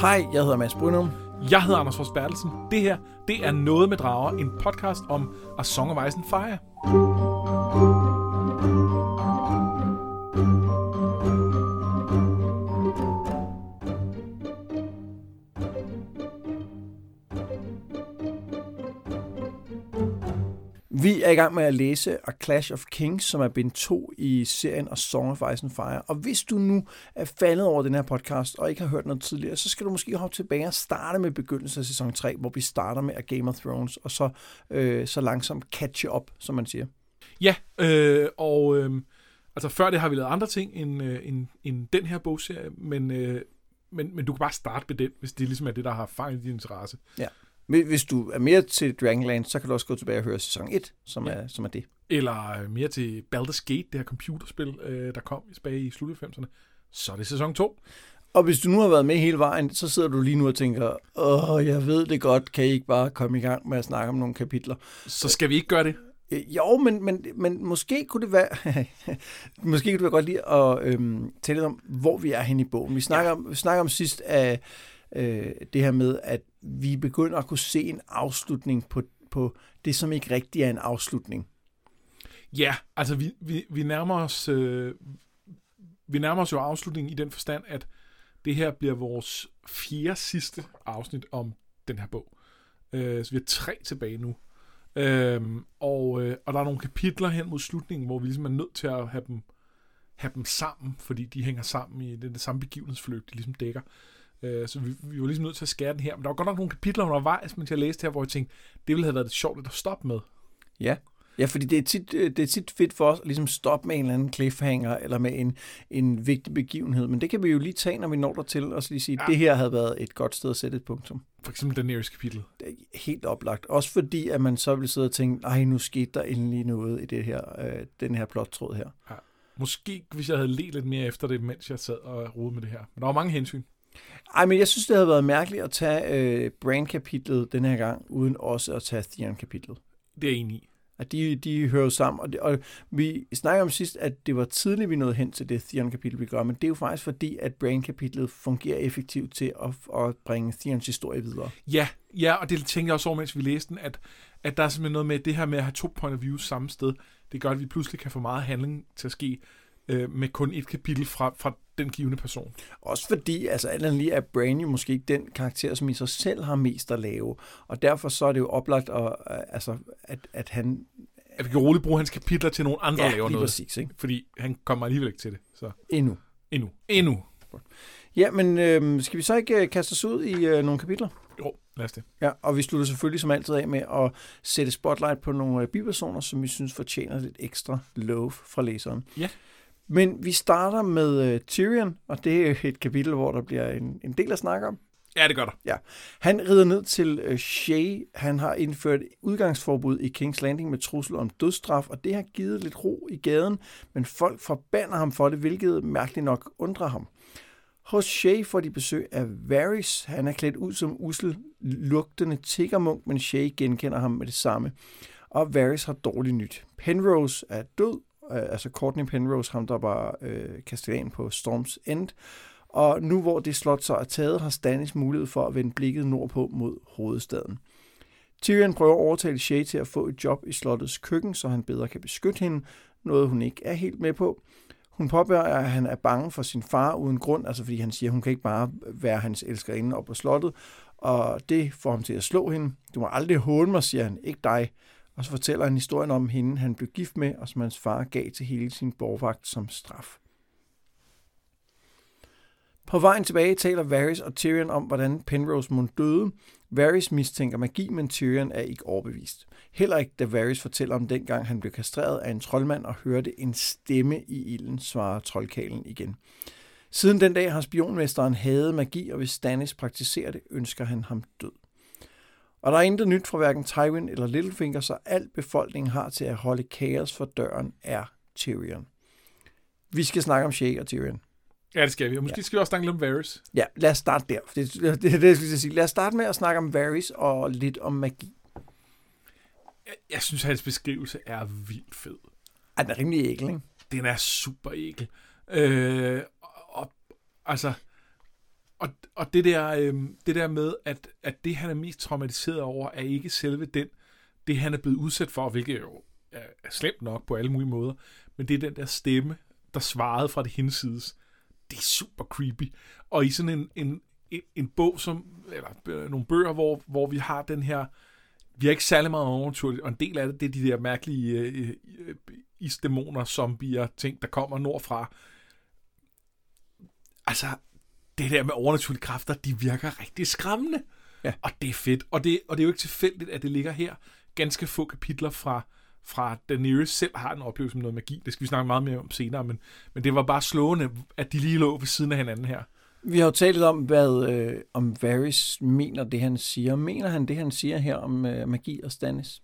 Hej, jeg hedder Mads Brynum. Jeg hedder Anders Fors Bertelsen. Det her, det er Noget med Drager, en podcast om A Song of Ice and Fire. Er i gang med at læse A Clash of Kings, som er bind 2 i serien A Song of Ice and Fire. Og hvis du nu er faldet over den her podcast og ikke har hørt noget tidligere, så skal du måske hoppe tilbage og starte med begyndelsen af sæson 3, hvor vi starter med A Game of Thrones, og så, øh, så langsomt catch up, som man siger. Ja, øh, og øh, altså før det har vi lavet andre ting end, øh, end, end den her bogserie, men, øh, men, men du kan bare starte med den, hvis det ligesom er det, der har fanget din interesse. Ja. Hvis du er mere til Dragonland, så kan du også gå tilbage og høre sæson 1, som, ja. er, som er det. Eller øh, mere til Baldur's Gate, det her computerspil, øh, der kom tilbage i slut 90'erne. Så er det sæson 2. Og hvis du nu har været med hele vejen, så sidder du lige nu og tænker, åh, jeg ved det godt, kan I ikke bare komme i gang med at snakke om nogle kapitler? Så skal vi ikke gøre det? Øh, jo, men, men, men måske kunne det være, måske kunne det være godt lige at øhm, tale om, hvor vi er henne i bogen. Vi snakker, ja. om, vi snakker om sidst af øh, det her med, at vi begynder at kunne se en afslutning på, på det, som ikke rigtig er en afslutning. Ja, altså vi, vi, vi nærmer os øh, vi nærmer os jo afslutningen i den forstand, at det her bliver vores fjerde sidste afsnit om den her bog. Øh, så vi har tre tilbage nu. Øhm, og, øh, og der er nogle kapitler hen mod slutningen, hvor vi ligesom er nødt til at have dem, have dem sammen, fordi de hænger sammen i det, det samme begivenhedsforløb, de ligesom dækker. Øh, så vi, vi var ligesom nødt til at skære den her. Men der var godt nok nogle kapitler undervejs, mens jeg læste her, hvor jeg tænkte, det ville have været det sjovt at stoppe med. Ja. Ja, fordi det er, tit, øh, det er tit fedt for os at ligesom stoppe med en eller anden cliffhanger, eller med en, en vigtig begivenhed. Men det kan vi jo lige tage, når vi når der til, og så lige sige, at ja. det her havde været et godt sted at sætte et punktum. For eksempel Daenerys kapitel. Det er helt oplagt. Også fordi, at man så vil sidde og tænke, ej, nu skete der endelig noget i det her, øh, den her plottråd her. Ja. Måske, hvis jeg havde let lidt mere efter det, mens jeg sad og rodede med det her. Men der var mange hensyn. Ej, men jeg synes, det havde været mærkeligt at tage øh, Brain-kapitlet den her gang, uden også at tage Theon-kapitlet. Det er jeg enig i. At de, de hører sammen. Og, det, og vi snakker om sidst, at det var tidligt, vi nåede hen til det Theon-kapitel, vi gør, men det er jo faktisk fordi, at Brain-kapitlet fungerer effektivt til at, at bringe Theons historie videre. Ja, ja, og det tænkte jeg også over, mens vi læste den, at, at der er simpelthen noget med det her med at have to point of view samme sted. Det gør, at vi pludselig kan få meget handling til at ske øh, med kun et kapitel fra, fra den givende person. Også fordi, altså alt lige er Brain jo måske ikke den karakter, som i sig selv har mest at lave. Og derfor så er det jo oplagt, at, altså, at, at han... At vi kan roligt bruge hans kapitler til nogle andre, ja, laver noget. præcis. Ikke? Fordi han kommer alligevel ikke til det. Så. Endnu. Endnu. Endnu. Ja, men øh, skal vi så ikke øh, kaste os ud i øh, nogle kapitler? Jo, lad os det. Ja, og vi slutter selvfølgelig som altid af med at sætte spotlight på nogle øh, bipersoner, som vi synes fortjener lidt ekstra love fra læseren. Ja. Men vi starter med uh, Tyrion, og det er et kapitel, hvor der bliver en, en del at snakke om. Ja, det gør der. Ja. Han rider ned til uh, Shay. Han har indført udgangsforbud i King's Landing med trussel om dødsstraf, og det har givet lidt ro i gaden, men folk forbander ham for det, hvilket mærkeligt nok undrer ham. Hos Shay får de besøg af Varys. Han er klædt ud som usel, lugtende tiggermunk, men Shay genkender ham med det samme. Og Varys har dårligt nyt. Penrose er død, øh, Øh, altså Courtney Penrose, ham der var øh, kastellan på Storms End. Og nu hvor det slot så er taget, har Stannis mulighed for at vende blikket nordpå mod hovedstaden. Tyrion prøver at overtale Shay til at få et job i slottets køkken, så han bedre kan beskytte hende, noget hun ikke er helt med på. Hun påbærer, at han er bange for sin far uden grund, altså fordi han siger, at hun kan ikke bare være hans elskerinde op på slottet, og det får ham til at slå hende. Du må aldrig håne mig, siger han, ikke dig og så fortæller han historien om hende, han blev gift med, og som hans far gav til hele sin borgvagt som straf. På vejen tilbage taler Varys og Tyrion om, hvordan Penrose mund døde. Varys mistænker magi, men Tyrion er ikke overbevist. Heller ikke, da Varys fortæller om dengang han blev kastreret af en troldmand og hørte en stemme i ilden, svarer troldkalen igen. Siden den dag har spionmesteren hadet magi, og hvis Stannis praktiserer det, ønsker han ham død. Og der er intet nyt fra hverken Tywin eller Littlefinger, så al befolkningen har til at holde kaos for døren er Tyrion. Vi skal snakke om Shay og Tyrion. Ja, det skal vi. Og måske ja. skal vi også snakke om Varys. Ja, lad os starte der. Det, det, det, det jeg skulle sige. Lad os starte med at snakke om Varys og lidt om magi. Jeg, jeg synes, hans beskrivelse er vildt fed. Er den er rimelig ækel, ikke? Den er super ækel. Øh, og, altså, og, og det, der, øh, det der med, at, at det, han er mest traumatiseret over, er ikke selve den, det han er blevet udsat for, hvilket jo er, er slemt nok på alle mulige måder, men det er den der stemme, der svarede fra det hinsides. Det er super creepy. Og i sådan en, en, en, en bog, som, eller øh, nogle bøger, hvor, hvor vi har den her, vi har ikke særlig meget overnaturligt, og en del af det, det er de der mærkelige øh, øh, isdæmoner, zombier, ting, der kommer nordfra. Altså, det der med overnaturlige kræfter, de virker rigtig skræmmende. Ja. Og det er fedt. Og det, og det er jo ikke tilfældigt, at det ligger her ganske få kapitler fra, fra Daenerys selv har en oplevelse med noget magi. Det skal vi snakke meget mere om senere, men, men det var bare slående, at de lige lå ved siden af hinanden her. Vi har jo talt om, hvad øh, om Varys mener det, han siger. Mener han det, han siger her om øh, magi og Stannis?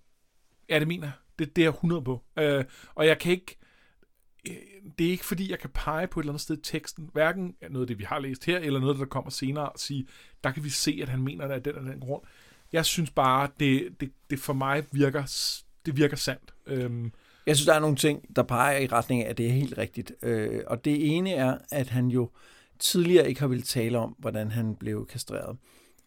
Ja, det mener jeg. Det, det er jeg 100 på. Øh, og jeg kan ikke... øh, det er ikke fordi, jeg kan pege på et eller andet sted i teksten, hverken noget af det, vi har læst her, eller noget, der kommer senere, og sige, der kan vi se, at han mener det af den og den grund. Jeg synes bare, det, det, det for mig virker, det virker sandt. Øhm, Jeg synes, der er nogle ting, der peger i retning af, at det er helt rigtigt. Øh, og det ene er, at han jo tidligere ikke har ville tale om, hvordan han blev kastreret.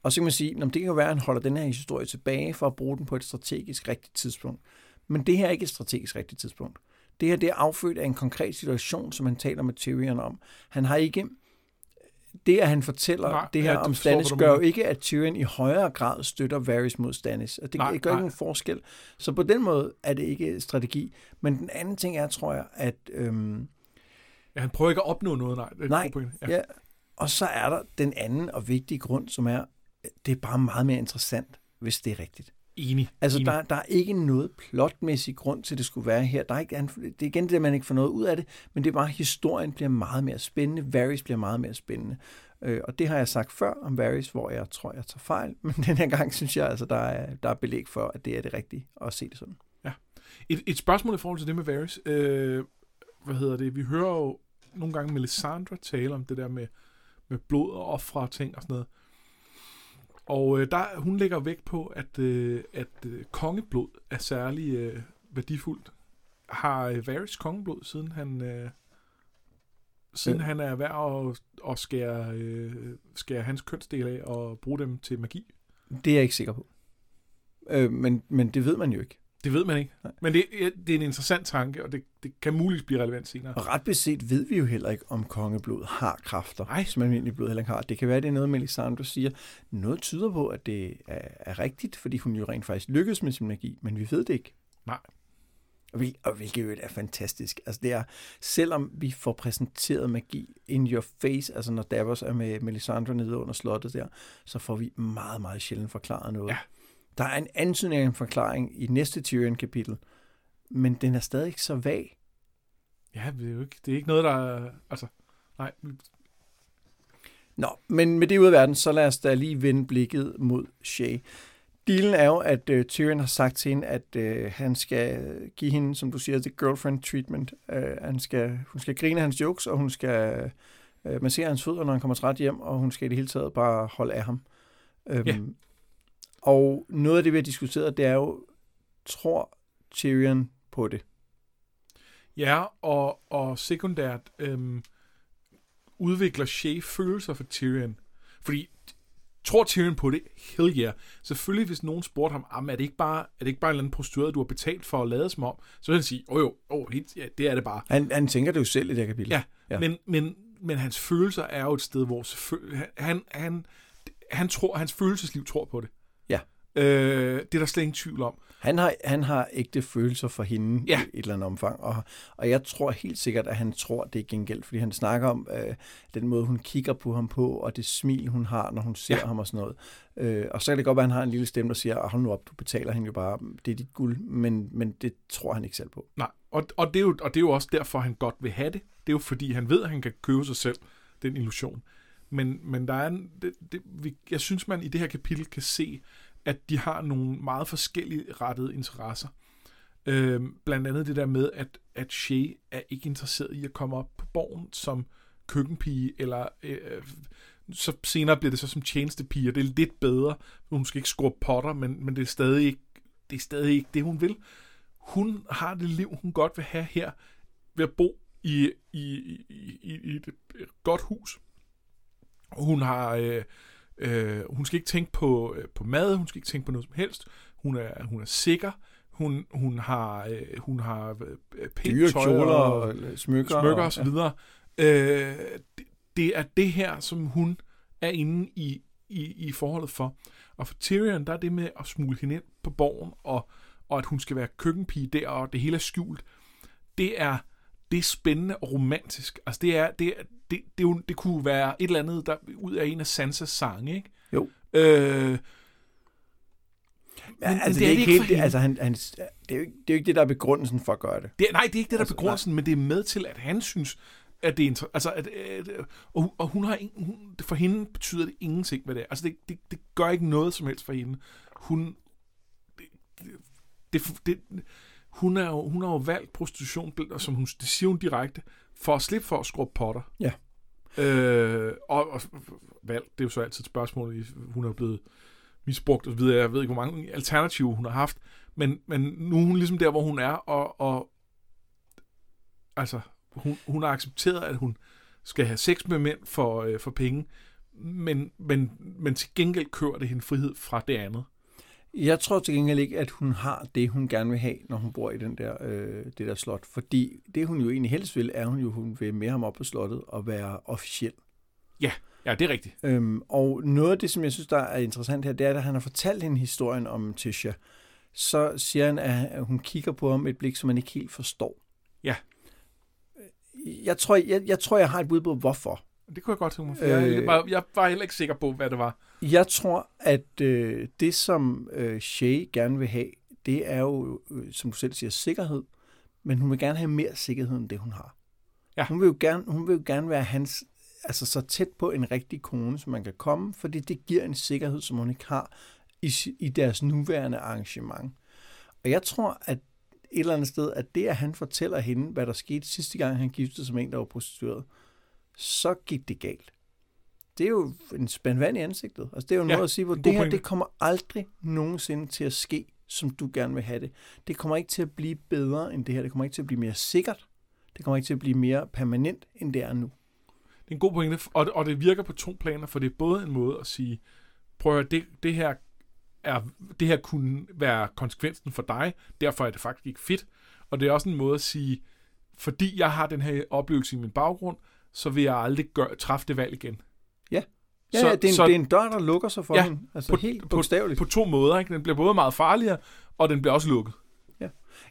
Og så kan man sige, at det kan jo være, at han holder den her historie tilbage for at bruge den på et strategisk rigtigt tidspunkt. Men det her er ikke et strategisk rigtigt tidspunkt. Det her det er affødt af en konkret situation, som han taler med Tyrion om. Han har ikke... Det, at han fortæller Nej, det her ja, om Stannis, gør jo ikke, at Tyrion i højere grad støtter Varys mod Stannis. Og det, Nej, gør ikke nej. nogen forskel. Så på den måde er det ikke strategi. Men den anden ting er, tror jeg, at... Øhm, ja, han prøver ikke at opnå noget, nej. Det er Nej, ja. ja. Og så er der den anden og vigtige grund, som er, det er bare meget mere interessant, hvis det er rigtigt. Enig. Altså, enig. der, der er ikke noget plotmæssig grund til, at det skulle være her. Der er ikke, det er igen det, at man ikke får noget ud af det, men det er bare, at historien bliver meget mere spændende. Varys bliver meget mere spændende. Øh, og det har jeg sagt før om Varys, hvor jeg tror, jeg tager fejl. Men den her gang synes jeg, altså, der er, der er belæg for, at det er det rigtige at se det sådan. Et, et spørgsmål i forhold til det med Varys. Øh, hvad hedder det? Vi hører jo nogle gange Melisandre tale om det der med, med blod og ofre og ting og sådan noget. Og øh, der, hun lægger vægt på, at, øh, at øh, kongeblod er særlig øh, værdifuldt. Har øh, Varys kongeblod, siden han, øh, siden Ja. han er værd at, at skære, øh, skære hans kønsdel af og bruge dem til magi? Det er jeg ikke sikker på. Øh, men, men det ved man jo ikke. Det ved man ikke. Nej. Men det, det er en interessant tanke, og det, det kan muligvis blive relevant senere. Og ret beset ved vi jo heller ikke, om kongeblod har kræfter, Nej. som almindelig blod heller ikke har. Det kan være, det er noget, Melisandre siger. Noget tyder på, at det er, er rigtigt, fordi hun jo rent faktisk lykkedes med sin magi, men vi ved det ikke. Nej. Og, hvil, og hvilket jo er fantastisk. Altså det er, selvom vi får præsenteret magi in your face, altså når Davos er med Melisandre nede under slottet der, så får vi meget, meget sjældent forklaret noget. Ja. Der er en antydning af en forklaring i næste Tyrion-kapitel, men den er stadig ikke så vag. Ja, det er jo ikke, det er ikke noget, der er... Altså, nej, Nå, men med det ud af verden, så lad os da lige vende blikket mod Shay. Dealen er jo, at uh, Tyrion har sagt til hende, at uh, han skal give hende, som du siger, the girlfriend treatment. Uh, han skal, hun skal grine hans jokes, og hun skal uh, massere hans fødder, når han kommer træt hjem, og hun skal i det hele taget bare holde af ham. Um, Ja. Og noget af det, vi har diskuteret, det er jo, tror Tyrion på det? Ja, og, og sekundært øhm, udvikler Shay følelser for Tyrion. Fordi, tror Tyrion på det? Hell yeah. Selvfølgelig, hvis nogen spurgte ham, "Jamen, er det ikke bare, er det ikke bare en eller anden prostitueret, du har betalt for at lade som om? Så vil han sige, åh oh, jo, oh, helt, ja, det er det bare. Han, han tænker det jo selv i det her kapitel. Ja, Ja. Men, men, men hans følelser er jo et sted, hvor han, han, han tror, hans følelsesliv tror på det. Øh, det er der slet ingen tvivl om. Han har, han har ægte følelser for hende Ja. i et eller andet omfang, og, og jeg tror helt sikkert, at han tror, det er gengæld, fordi han snakker om øh, den måde, hun kigger på ham på, og det smil, hun har, når hun ser ja. Ja. ham og sådan noget. Øh, og så kan det godt være, at han har en lille stemme, der siger, "Ah, hold nu op, du betaler hende jo bare, det er dit guld, men, men det tror han ikke selv på. Nej, og, og, det er jo, og det er jo også derfor, han godt vil have det. Det er jo fordi, han ved, at han kan købe sig selv den illusion. Men, men der er en, det, det, vi, jeg synes, man i det her kapitel kan se, at de har nogle meget forskellige rettede interesser. Øhm, blandt andet det der med, at, at Shay er ikke interesseret i at komme op på borgen som køkkenpige, eller øh, så senere bliver det så som tjenestepige, og det er lidt bedre. Hun skal ikke score potter, men, men det, er stadig ikke, det er stadig ikke det, hun vil hun har det liv, hun godt vil have her, ved at bo i, i, i, i, i et godt hus. Hun har... Øh, øh, hun skal ikke tænke på, øh, på mad, hun skal ikke tænke på noget som helst. Hun er, hun er sikker. Hun, hun har, øh, hun har øh, pænt Dyre tøj og, og smykker. smykker og så videre. Øh, det, det er det her, som hun er inde i, i, i forholdet for. Og for Tyrion, der er det med at smule hende ind på borgen, og, og at hun skal være køkkenpige der, og det hele er skjult. Det er, det er spændende og romantisk. Altså det er, det, er, det, det, det, det kunne være et eller andet, der ud af en af Sansas sange, ikke? Jo. Øh, Ja, Men- altså, men det, det er er ikke helt, det, altså, han, han, det, er jo ikke, det er jo ikke det, der er begrundelsen for at gøre det. Det, er- nej, det er ikke det, der er Altså, begrundelsen, men det er med til, at han synes, at det er altså, at, at, og, og hun har ingen, hun, for hende betyder det ingenting, hvad det er. Altså, det, det, det gør ikke noget som helst for hende. Hun, det, det, det, hun, er jo, hun har jo valgt prostitution, som hun, det siger hun direkte, for at slippe for at skrubbe potter. Ja. Øh, og, og valg, det er jo så altid et spørgsmål, hun er blevet misbrugt og videre. Jeg ved ikke, hvor mange alternativer hun har haft, men, men nu er hun ligesom der, hvor hun er, og, og altså, hun, hun har accepteret, at hun skal have sex med mænd for, øh, for penge, men, men, men til gengæld kører det hende frihed fra det andet. Jeg tror til gengæld ikke, at hun har det, hun gerne vil have, når hun bor i den der, øh, det der slot. Fordi det, hun jo egentlig helst vil, er hun jo, hun vil med ham op på slottet og være officiel. Ja, ja, det er rigtigt. Øhm, og noget af det, som jeg synes, der er interessant her, det er, at han har fortalt hende historien om Tisha. Så siger han, at hun kigger på ham et blik, som man ikke helt forstår. Ja. Jeg tror, jeg, jeg, tror, jeg har et bud på, hvorfor. Det kunne jeg godt tænke mig, for øh, jeg, Øh. jeg, var, jeg var heller ikke sikker på, hvad det var. Jeg tror, at øh, det, som øh, Shay gerne vil have, det er jo, øh, som du selv siger, sikkerhed. Men hun vil gerne have mere sikkerhed, end det hun har. Ja. Hun vil jo gerne, hun vil jo gerne være hans, altså så tæt på en rigtig kone, som man kan komme, fordi det giver en sikkerhed, som hun ikke har i, i deres nuværende arrangement. Og jeg tror, at et eller andet sted, at det, at han fortæller hende, hvad der skete sidste gang, han giftede sig med en, der var prostitueret, så gik det galt. Det er jo en spændt vand i ansigtet. Altså, det er jo en Ja, måde at sige, hvor det her, det kommer aldrig nogensinde til at ske, som du gerne vil have det. Det kommer ikke til at blive bedre end det her. Det kommer ikke til at blive mere sikkert. Det kommer ikke til at blive mere permanent, end det er nu. Det er en god pointe, og det, og det virker på to planer, for det er både en måde at sige, prøv at høre, det, det her er, det her kunne være konsekvensen for dig, derfor er det faktisk ikke fedt. Og det er også en måde at sige, fordi jeg har den her oplevelse i min baggrund, så vil jeg aldrig gøre, træffe det valg igen. Ja, Så- ja, det, er en, så- det er en dør, der lukker sig for Ja, hende. Altså på- helt på- bogstaveligt. På to måder, ikke? Den bliver både meget farligere, og den bliver også lukket.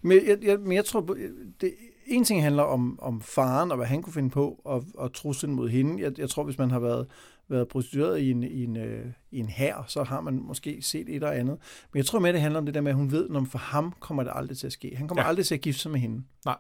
Men jeg, jeg, men jeg tror, på- det, en ting handler om, om faren og hvad han kunne finde på, og, og truslen mod hende. Jeg, jeg tror, hvis man har været, været prostitueret i en, i, en, øh, i en hær, så har man måske set et og andet. Men jeg tror med, det handler om det der med, at hun ved, at for ham kommer det aldrig til at ske. Han kommer Ja. ja. aldrig til at gifte sig med hende. Nej.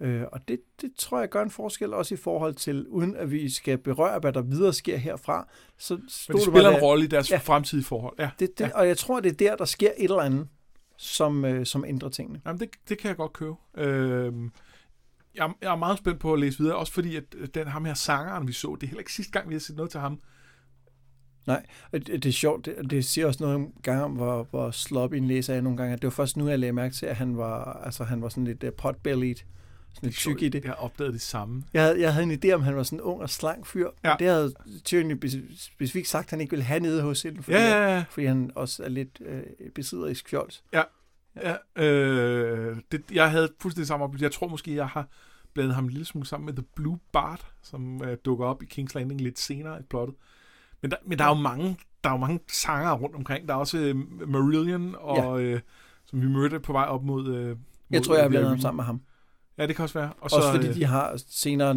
Øh, og det, det tror jeg gør en forskel også i forhold til, uden at vi skal berøre, hvad der videre sker herfra. Så Men det spiller bare en rolle i deres Ja. fremtidige forhold. Ja. Det, det, Ja. Og jeg tror, det er der, der sker et eller andet, som, øh, som ændrer tingene. Jamen, det, det kan jeg godt købe. Øhm, jeg, jeg er meget spændt på at læse videre, også fordi, at øh, den ham her sangeren, vi så, det er heller ikke sidste gang, vi har set noget til ham. Og Det, det er sjovt, det, det siger også noget gang om, hvor, hvor sloppy en læser er nogle gange. At det var først nu, jeg lagde mærke til, at han var, altså, han var sådan lidt uh, potbellied, sådan lidt tyk i det. Jeg har opdaget det samme. Jeg havde, jeg havde en idé om, han var sådan en ung og slank fyr. Ja. Ja. Det havde Tyrion specifikt sagt, at han ikke ville have nede hos hende, fordi, Ja, ja, ja. fordi han også er lidt øh, besidderisk fjols. ja øh, det, jeg havde fuldstændig samme oplevelse. Jeg tror måske, jeg har blandet ham en lille smule sammen med The Blue Bart, som øh, dukker op i King's Landing lidt senere i plottet. Men der, men der er jo mange, der er jo mange sanger rundt omkring. Der er også øh, Marillion, og, øh, som vi mødte på vej op mod... Øh, mod Jeg tror, jeg har blandet ham sammen med ham. Ja, det kan også være. Og Også fordi øh, de har senere,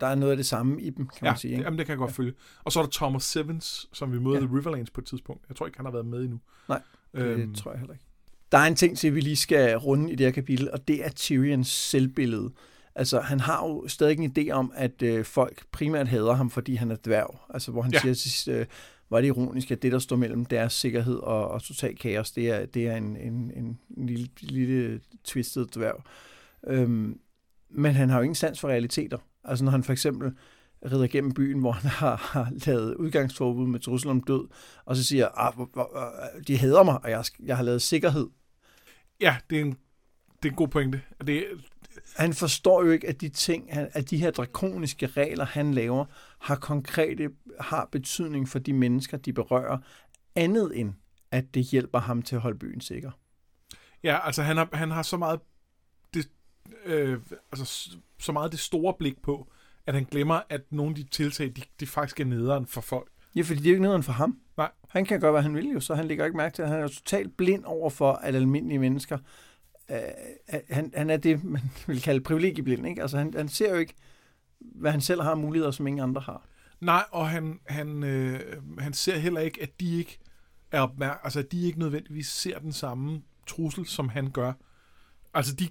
der er noget af det samme i dem, kan ja, man sige. Ikke? jamen, det kan jeg godt følge. Og så er der Thomas Sevens, som vi mødte Ja. i Riverlands på et tidspunkt. Jeg tror ikke, han har været med endnu. Nej, øhm, Det tror jeg heller ikke. Der er en ting til, vi lige skal runde i det her kapitel, og det er Tyrions selvbillede. Altså, han har jo stadig en idé om, at øh, folk primært hader ham, fordi han er dværg. Altså, hvor han Ja. ja. siger sidst, øh, var det ironisk, at det, der står mellem deres sikkerhed og, og total kaos, det er, det er en, en, en, en lille, lille twistet dværg. Øhm, men han har jo ingen sans for realiteter. Altså, når han for eksempel rider gennem byen, hvor han har, har lavet udgangsforbud med trussel om død, og så siger, ah, hvor, øh, de hader mig, og jeg, jeg har lavet sikkerhed. Ja, det er en, det er en god pointe. Det, Han forstår jo ikke, at de ting, at de her drakoniske regler, han laver, har konkrete, har betydning for de mennesker, de berører, andet end, at det hjælper ham til at holde byen sikker. Ja, altså han har, han har så meget øh, altså, så meget det store blik på, at han glemmer, at nogle af de tiltag, de, de faktisk er nederen for folk. Ja, fordi det er jo ikke nederen for ham. Nej. Han kan gøre, hvad han vil jo, så han lægger ikke mærke til, at han er totalt blind over for, at almindelige mennesker, øh, han, han er det, man vil kalde privilegieblind, ikke? Altså han, han ser jo ikke, hvad han selv har muligheder, som ingen andre har. Nej, og han, han, øh, han ser heller ikke, at de ikke er opmærk- altså at de ikke nødvendigvis ser den samme trussel, som han gør. Altså de,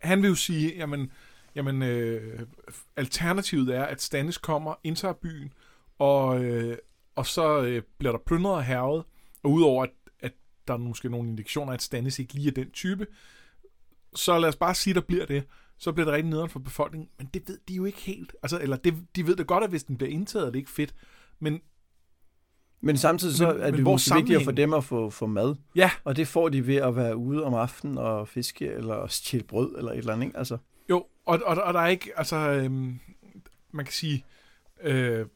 han vil jo sige, jamen, jamen øh, alternativet er, at Stannis kommer, indtager byen, og, øh, og så øh, bliver der plyndret og hervet, og udover at, at der er måske nogle indikationer, at Stannis ikke lige er den type, så lad os bare sige, der bliver det, så bliver det rigtig nederen for befolkningen, men det ved de jo ikke helt. Altså, eller det, de ved det godt, at hvis den bliver indtaget, er det ikke fedt, men men samtidig så Men- er men det hvor måske vigtigt for dem at få, få mad. ja, Og det får de ved at være ude om aftenen og fiske, eller stjæle brød, eller et eller andet. Ikke? Altså, Jo, og, og, og der er ikke, altså, øhm, man kan sige, øh,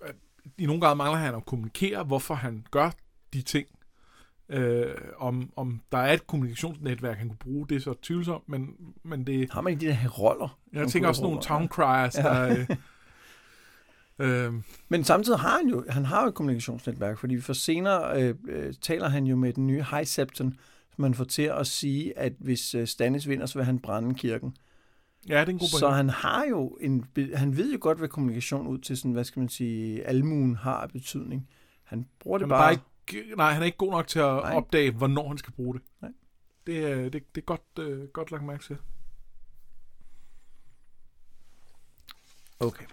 i nogle grad mangler han at kommunikere, hvorfor han gør de ting. Øh, om, om der er et kommunikationsnetværk, han kunne bruge, det er så tvivlsomt, men, men det, har man ikke de der heroller? jeg tænker også nogle town criers, Ja. der, øh, øh, Men samtidig har han jo, han har jo et kommunikationsnetværk, fordi for senere øh, øh, taler han jo med den nye High Septon, som man får til at sige, at hvis øh, Stannis vinder, så vil han brænde kirken. ja, det er en god Så pointe. han har jo en, han ved jo godt, hvad kommunikation ud til sådan, hvad skal man sige, almuen har af betydning. Han bruger det Han bare... bare ikke, nej, han er ikke god nok til at Nej. opdage, hvornår han skal bruge det. Nej. Det, er, det, det er godt, øh, godt lagt mærke til. Okay.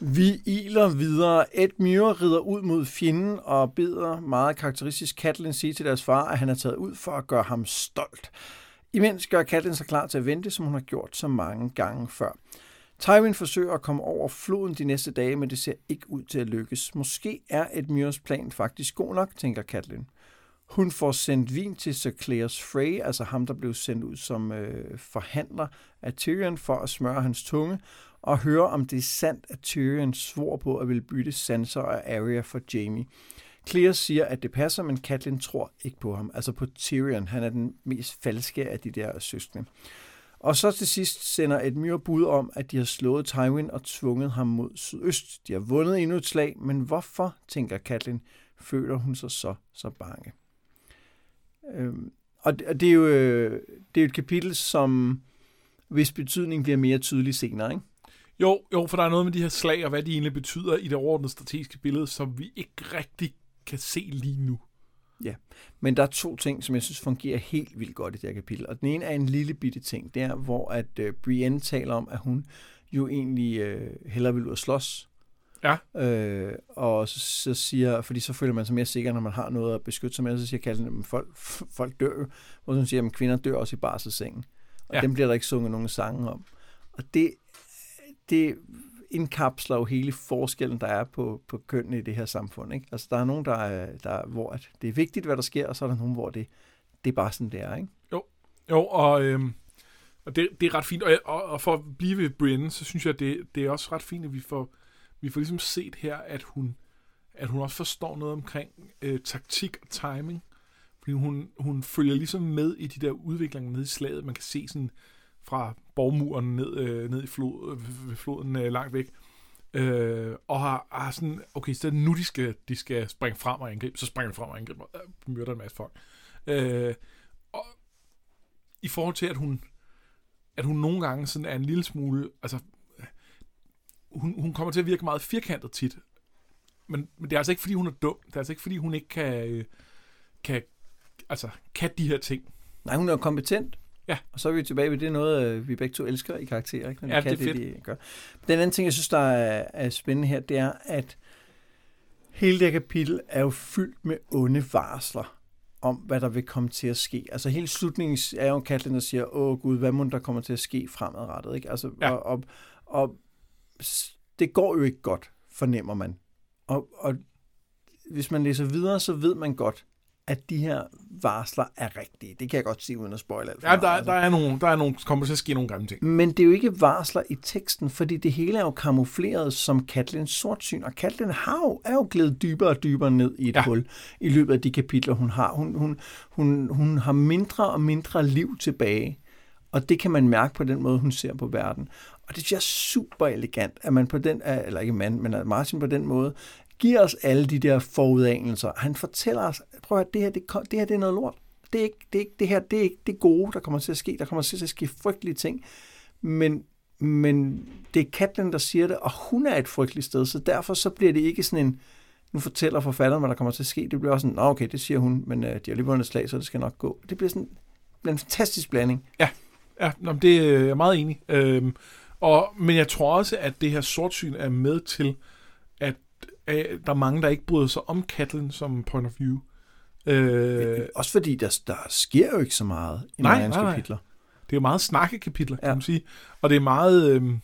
Vi iler videre. Ed Muir rider ud mod fjenden og beder meget karakteristisk Katlin sige til deres far, at han er taget ud for at gøre ham stolt. Imens gør Katlin sig klar til at vente, som hun har gjort så mange gange før. Tywin forsøger at komme over floden de næste dage, men det ser ikke ud til at lykkes. Måske er et Muirs plan faktisk god nok, tænker Katlin. Hun får sendt vin til Sir Clares Frey, altså ham, der blev sendt ud som øh, forhandler af Tyrion for at smøre hans tunge, og høre, om det er sandt, at Tyrion svor på at ville bytte Sansa og Arya for Jamie. Clear siger, at det passer, men Catelyn tror ikke på ham. Altså på Tyrion. Han er den mest falske af de der søskende. Og så til sidst sender et bud om, at de har slået Tywin og tvunget ham mod sydøst. De har vundet endnu et slag, men hvorfor, tænker Catelyn, føler hun sig så så bange? Øhm, og det, og det, er jo, øh, det er jo et kapitel, som hvis betydning bliver mere tydelig senere, ikke? Jo, jo, for der er noget med de her slag, og hvad de egentlig betyder i det overordnede strategiske billede, som vi ikke rigtig kan se lige nu. Men der er to ting, som jeg synes fungerer helt vildt godt i det her kapitel. Og den ene er en lille bitte ting. Det er, hvor at uh, Brienne taler om, at hun jo egentlig uh, hellere vil ud og slås. Ja. Øh, og så, så siger, fordi så føler man sig mere sikker, når man har noget at beskytte sig med, så siger Kalden, at folk, folk dør jo. Hvor hun siger, at kvinder dør også i barselssengen. Og Ja. ja. dem bliver der ikke sunget nogen sange om. Og det, det indkapsler jo hele forskellen, der er på, på kønnene i det her samfund. Ikke? Altså, der er nogen, der er, der, hvor at det er vigtigt, hvad der sker, og så er der nogen, hvor det, det er bare sådan, det er. Ikke? Jo, og, øhm, og det, det er ret fint. Og, og, og for at blive ved Brienne, så synes jeg, det, det er også ret fint, at vi får, vi får ligesom set her, at hun, at hun også forstår noget omkring øh, taktik og timing. Fordi hun, hun følger ligesom med i de der udviklinger nede i slaget. Man kan se sådan fra borgmuren ned, øh, ned i flod, øh, floden øh, langt væk. Øh, og har, har sådan, okay, så nu, de skal, de skal springe frem og angribe. Så springer de frem og angriber og øh, myrder en masse folk. Øh, og i forhold til, at hun, at hun nogle gange sådan er en lille smule, altså, hun, hun kommer til at virke meget firkantet tit. Men, men det er altså ikke, fordi hun er dum. Det er altså ikke, fordi hun ikke kan, øh, kan, altså, kan de her ting. Nej, hun er kompetent. Ja. Og så er vi tilbage ved det noget, øh, vi begge to elsker i karakterer. Ikke? Når de Ja, kan det er det, de gør. Den anden ting, jeg synes, der er, er spændende her, det er, at hele det her kapitel er jo fyldt med onde varsler om, hvad der vil komme til at ske. Altså hele slutningen er jo Katlin, der siger, åh gud, hvad må der kommer til at ske fremadrettet? Ikke? Altså, Ja. og, og, og det går jo ikke godt, fornemmer man. Og, og hvis man læser videre, så ved man godt, at de her varsler er rigtige. Det kan jeg godt sige uden at spoil alt Ja, meget, der, altså. der, er nogle, der er nogle, kommer til at ske nogle grimme ting. Men det er jo ikke varsler i teksten, fordi det hele er jo kamufleret som Katlins sortsyn, og Katlin har jo, er jo glædet dybere og dybere ned i et Ja. hul i løbet af de kapitler, hun har. Hun, hun, hun, hun har mindre og mindre liv tilbage, og det kan man mærke på den måde, hun ser på verden. Og det synes jeg er super elegant, at man på den, eller ikke mand, men at Martin på den måde, giver os alle de der forudanelser. Han fortæller os, prøv at det her, det, det her det er noget lort. Det, er ikke, det, er ikke, det her det er ikke det gode, der kommer til at ske. Der kommer til at ske frygtelige ting. Men, men det er Katlin, der siger det, og hun er et frygteligt sted, så derfor så bliver det ikke sådan en, nu fortæller forfatteren, hvad der kommer til at ske. Det bliver også sådan, Nå, okay, det siger hun, men øh, de har lige vundet et slag, så det skal nok gå. Det bliver sådan bliver en fantastisk blanding. Ja, nå, det øh, er jeg meget enig. Øhm, og, men jeg tror også, at det her sortsyn er med til, at, at der er mange, der ikke bryder sig om Katlin som point of view. Øh, Øh, også fordi der, der sker jo ikke så meget i Nej, Marians nej, nej. kapitler. det er jo meget snakkekapitler, kan Ja. man sige. Og det er meget... Øhm,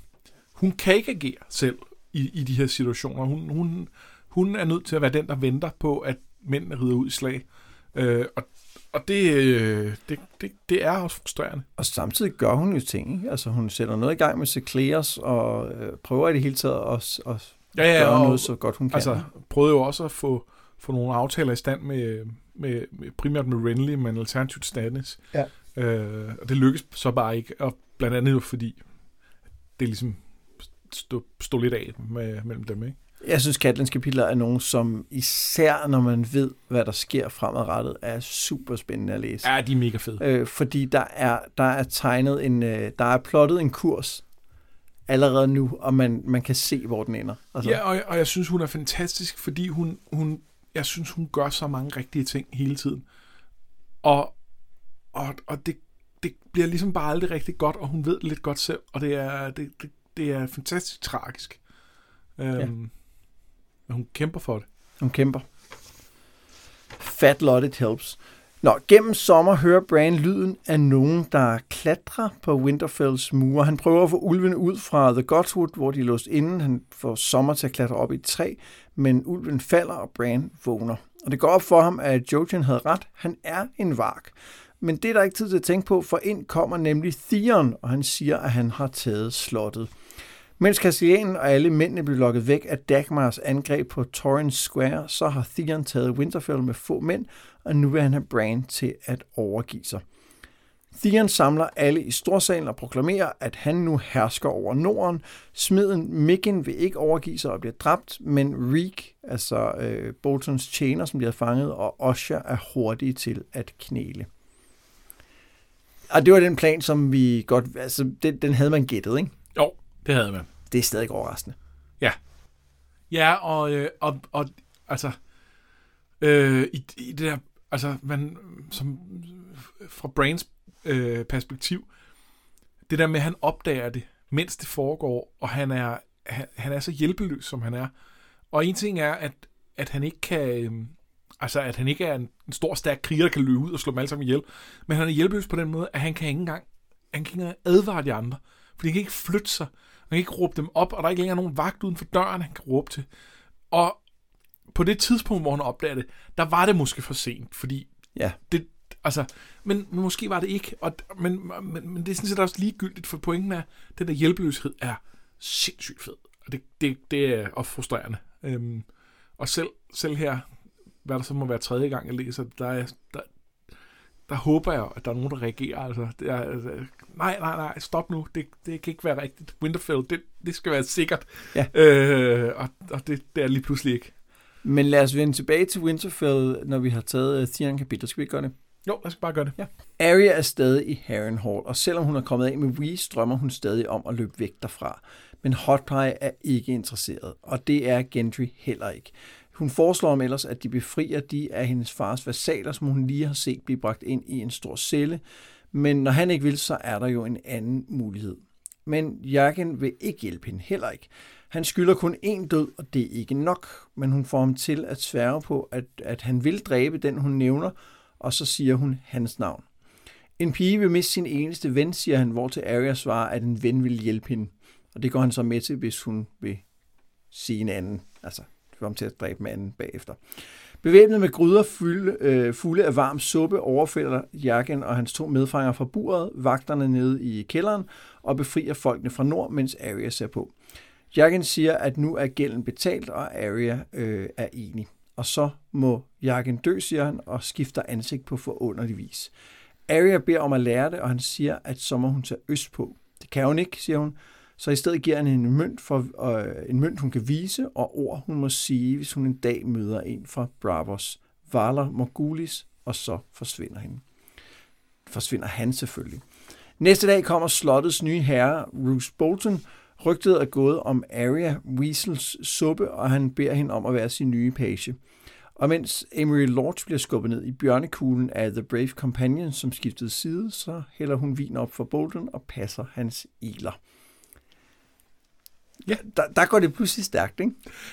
hun kan ikke agere selv i, i de her situationer. Hun, hun, hun er nødt til at være den, der venter på, at mændene rider ud i slag. Øh, og og det, øh, det, det, det er også frustrerende. Og samtidig gør hun jo ting. Ikke? Altså hun sætter noget i gang med Secleas og øh, prøver i det hele taget at, at Ja, ja, gøre og, noget så godt hun kan. Altså, prøvede jo også at få, få nogle aftaler i stand med, med, med primært med Renly, men alternativt Stannis. Ja. Øh, og det lykkedes så bare ikke, og blandt andet jo fordi det ligesom stod, stod lidt af med, mellem dem, ikke? Jeg synes, Katlins kapitler er nogen, som især når man ved, hvad der sker fremadrettet, er super spændende at læse. Ja, de er mega fede. Øh, fordi der er, der er tegnet en, øh, der er plottet en kurs allerede nu, og man, man kan se, hvor den ender. Altså, Ja, og, og jeg synes, hun er fantastisk, fordi hun, hun, jeg synes, hun gør så mange rigtige ting hele tiden. Og, og, og det, det bliver ligesom bare aldrig rigtig godt, og hun ved det lidt godt selv, og det er, det, det, det er fantastisk tragisk. Øhm, Men hun kæmper for det. Hun kæmper. Fat lot it helps. Nå, gennem sommer hører Bran lyden af nogen, der klatrer på Winterfells mure. Han prøver at få ulven ud fra The Godswood, hvor de er låst inden. Han får sommer til at klatre op i et træ, men ulven falder, og Bran vågner. Og det går op for ham, at Jojen havde ret. Han er en vark. Men det er der ikke tid til at tænke på, for ind kommer nemlig Theon, og han siger, at han har taget slottet. Mens Castellanen og alle mændene blev lokket væk af Dagmars angreb på Torrens Square, så har Theon taget Winterfell med få mænd, og nu vil han have Bran til at overgive sig. Theon samler alle i storsalen og proklamerer, at han nu hersker over Norden. Smeden Mikken vil ikke overgive sig og bliver dræbt, men Reek, altså øh, Boltons tjener, som bliver fanget, og Osha er hurtige til at knæle. Og det var den plan, som vi godt... Altså, den, den havde man gættet, ikke? Jo, det havde man. Det er stadig overraskende. Ja, og, øh, og, og altså, øh, i, i det der, altså, man, som, fra Brains øh, perspektiv, det der med, at han opdager det, mens det foregår, og han er, han, han er så hjælpeløs, som han er. Og en ting er, at, at han ikke kan, øh, altså, at han ikke er en, en stor, stærk kriger, der kan løbe ud og slå dem alle sammen ihjel, men han er hjælpeløs på den måde, at han kan ikke engang, han kan ikke engang advare de andre, fordi han kan ikke flytte sig, kan ikke råbe dem op, og der er ikke længere nogen vagt uden for døren, han kan råbe til. Og på det tidspunkt, hvor han opdager det, der var det måske for sent, fordi Ja. det, altså, men, men måske var det ikke, og, men, men, men det er sådan set også ligegyldigt, for pointen er, at den der hjælpeløshed er sindssygt fed, og det, det, det er også frustrerende. Øhm, og selv, selv her, hvad der så må være tredje gang, jeg læser, der, er, der, der håber jeg, at der er nogen, der reagerer. Altså, det er, altså, nej, nej, nej, stop nu. Det, det kan ikke være rigtigt. Winterfell, det, det skal være sikkert. Ja. Øh, og og det, det er lige pludselig ikke. Men lad os vende tilbage til Winterfell, når vi har taget uh, Theon kapitel. Skal vi ikke gøre det? Jo, lad os bare gøre det. Ja. Arya er stadig i Harrenhal, og selvom hun er kommet af med Reese, drømmer hun stadig om at løbe væk derfra. Men Hotpie er ikke interesseret, og det er Gendry heller ikke. Hun foreslår om ellers, at de befrier de af hendes fars vasaler, som hun lige har set blive bragt ind i en stor celle. Men når han ikke vil, så er der jo en anden mulighed. Men Jagen vil ikke hjælpe hende heller ikke. Han skylder kun én død, og det er ikke nok, men hun får ham til at sværge på, at, at han vil dræbe den, hun nævner, og så siger hun hans navn. En pige vil miste sin eneste ven, siger han, hvor til Arya svarer, at en ven vil hjælpe hende. Og det går han så med til, hvis hun vil sige en anden. Altså, komme til at dræbe manden bagefter. Bevæbnet med gryder fulde, øh, fulde af varm suppe overfælder Jakken og hans to medfanger fra buret, vagterne nede i kælderen og befrier folkene fra nord, mens Arya ser på. Jakken siger, at nu er gælden betalt, og Arya øh, er enig. Og så må Jakken dø, siger han, og skifter ansigt på forunderlig vis. Arya beder om at lære det, og han siger, at så må hun tage øst på. Det kan hun ikke, siger hun. Så i stedet giver han hende en mønt, for, øh, en mønt, hun kan vise, og ord, hun må sige, hvis hun en dag møder en fra Bravos, Valar Morgulis, og så forsvinder hende. Forsvinder han selvfølgelig. Næste dag kommer slottets nye herre, Roose Bolton. Rygtet er gået om Arya Weasels suppe, og han beder hende om at være sin nye page. Og mens Emery Lodge bliver skubbet ned i bjørnekuglen af The Brave Companion, som skiftede side, så hælder hun vin op for Bolton og passer hans iler. Ja, der, der går det pludselig stærkt, ikke?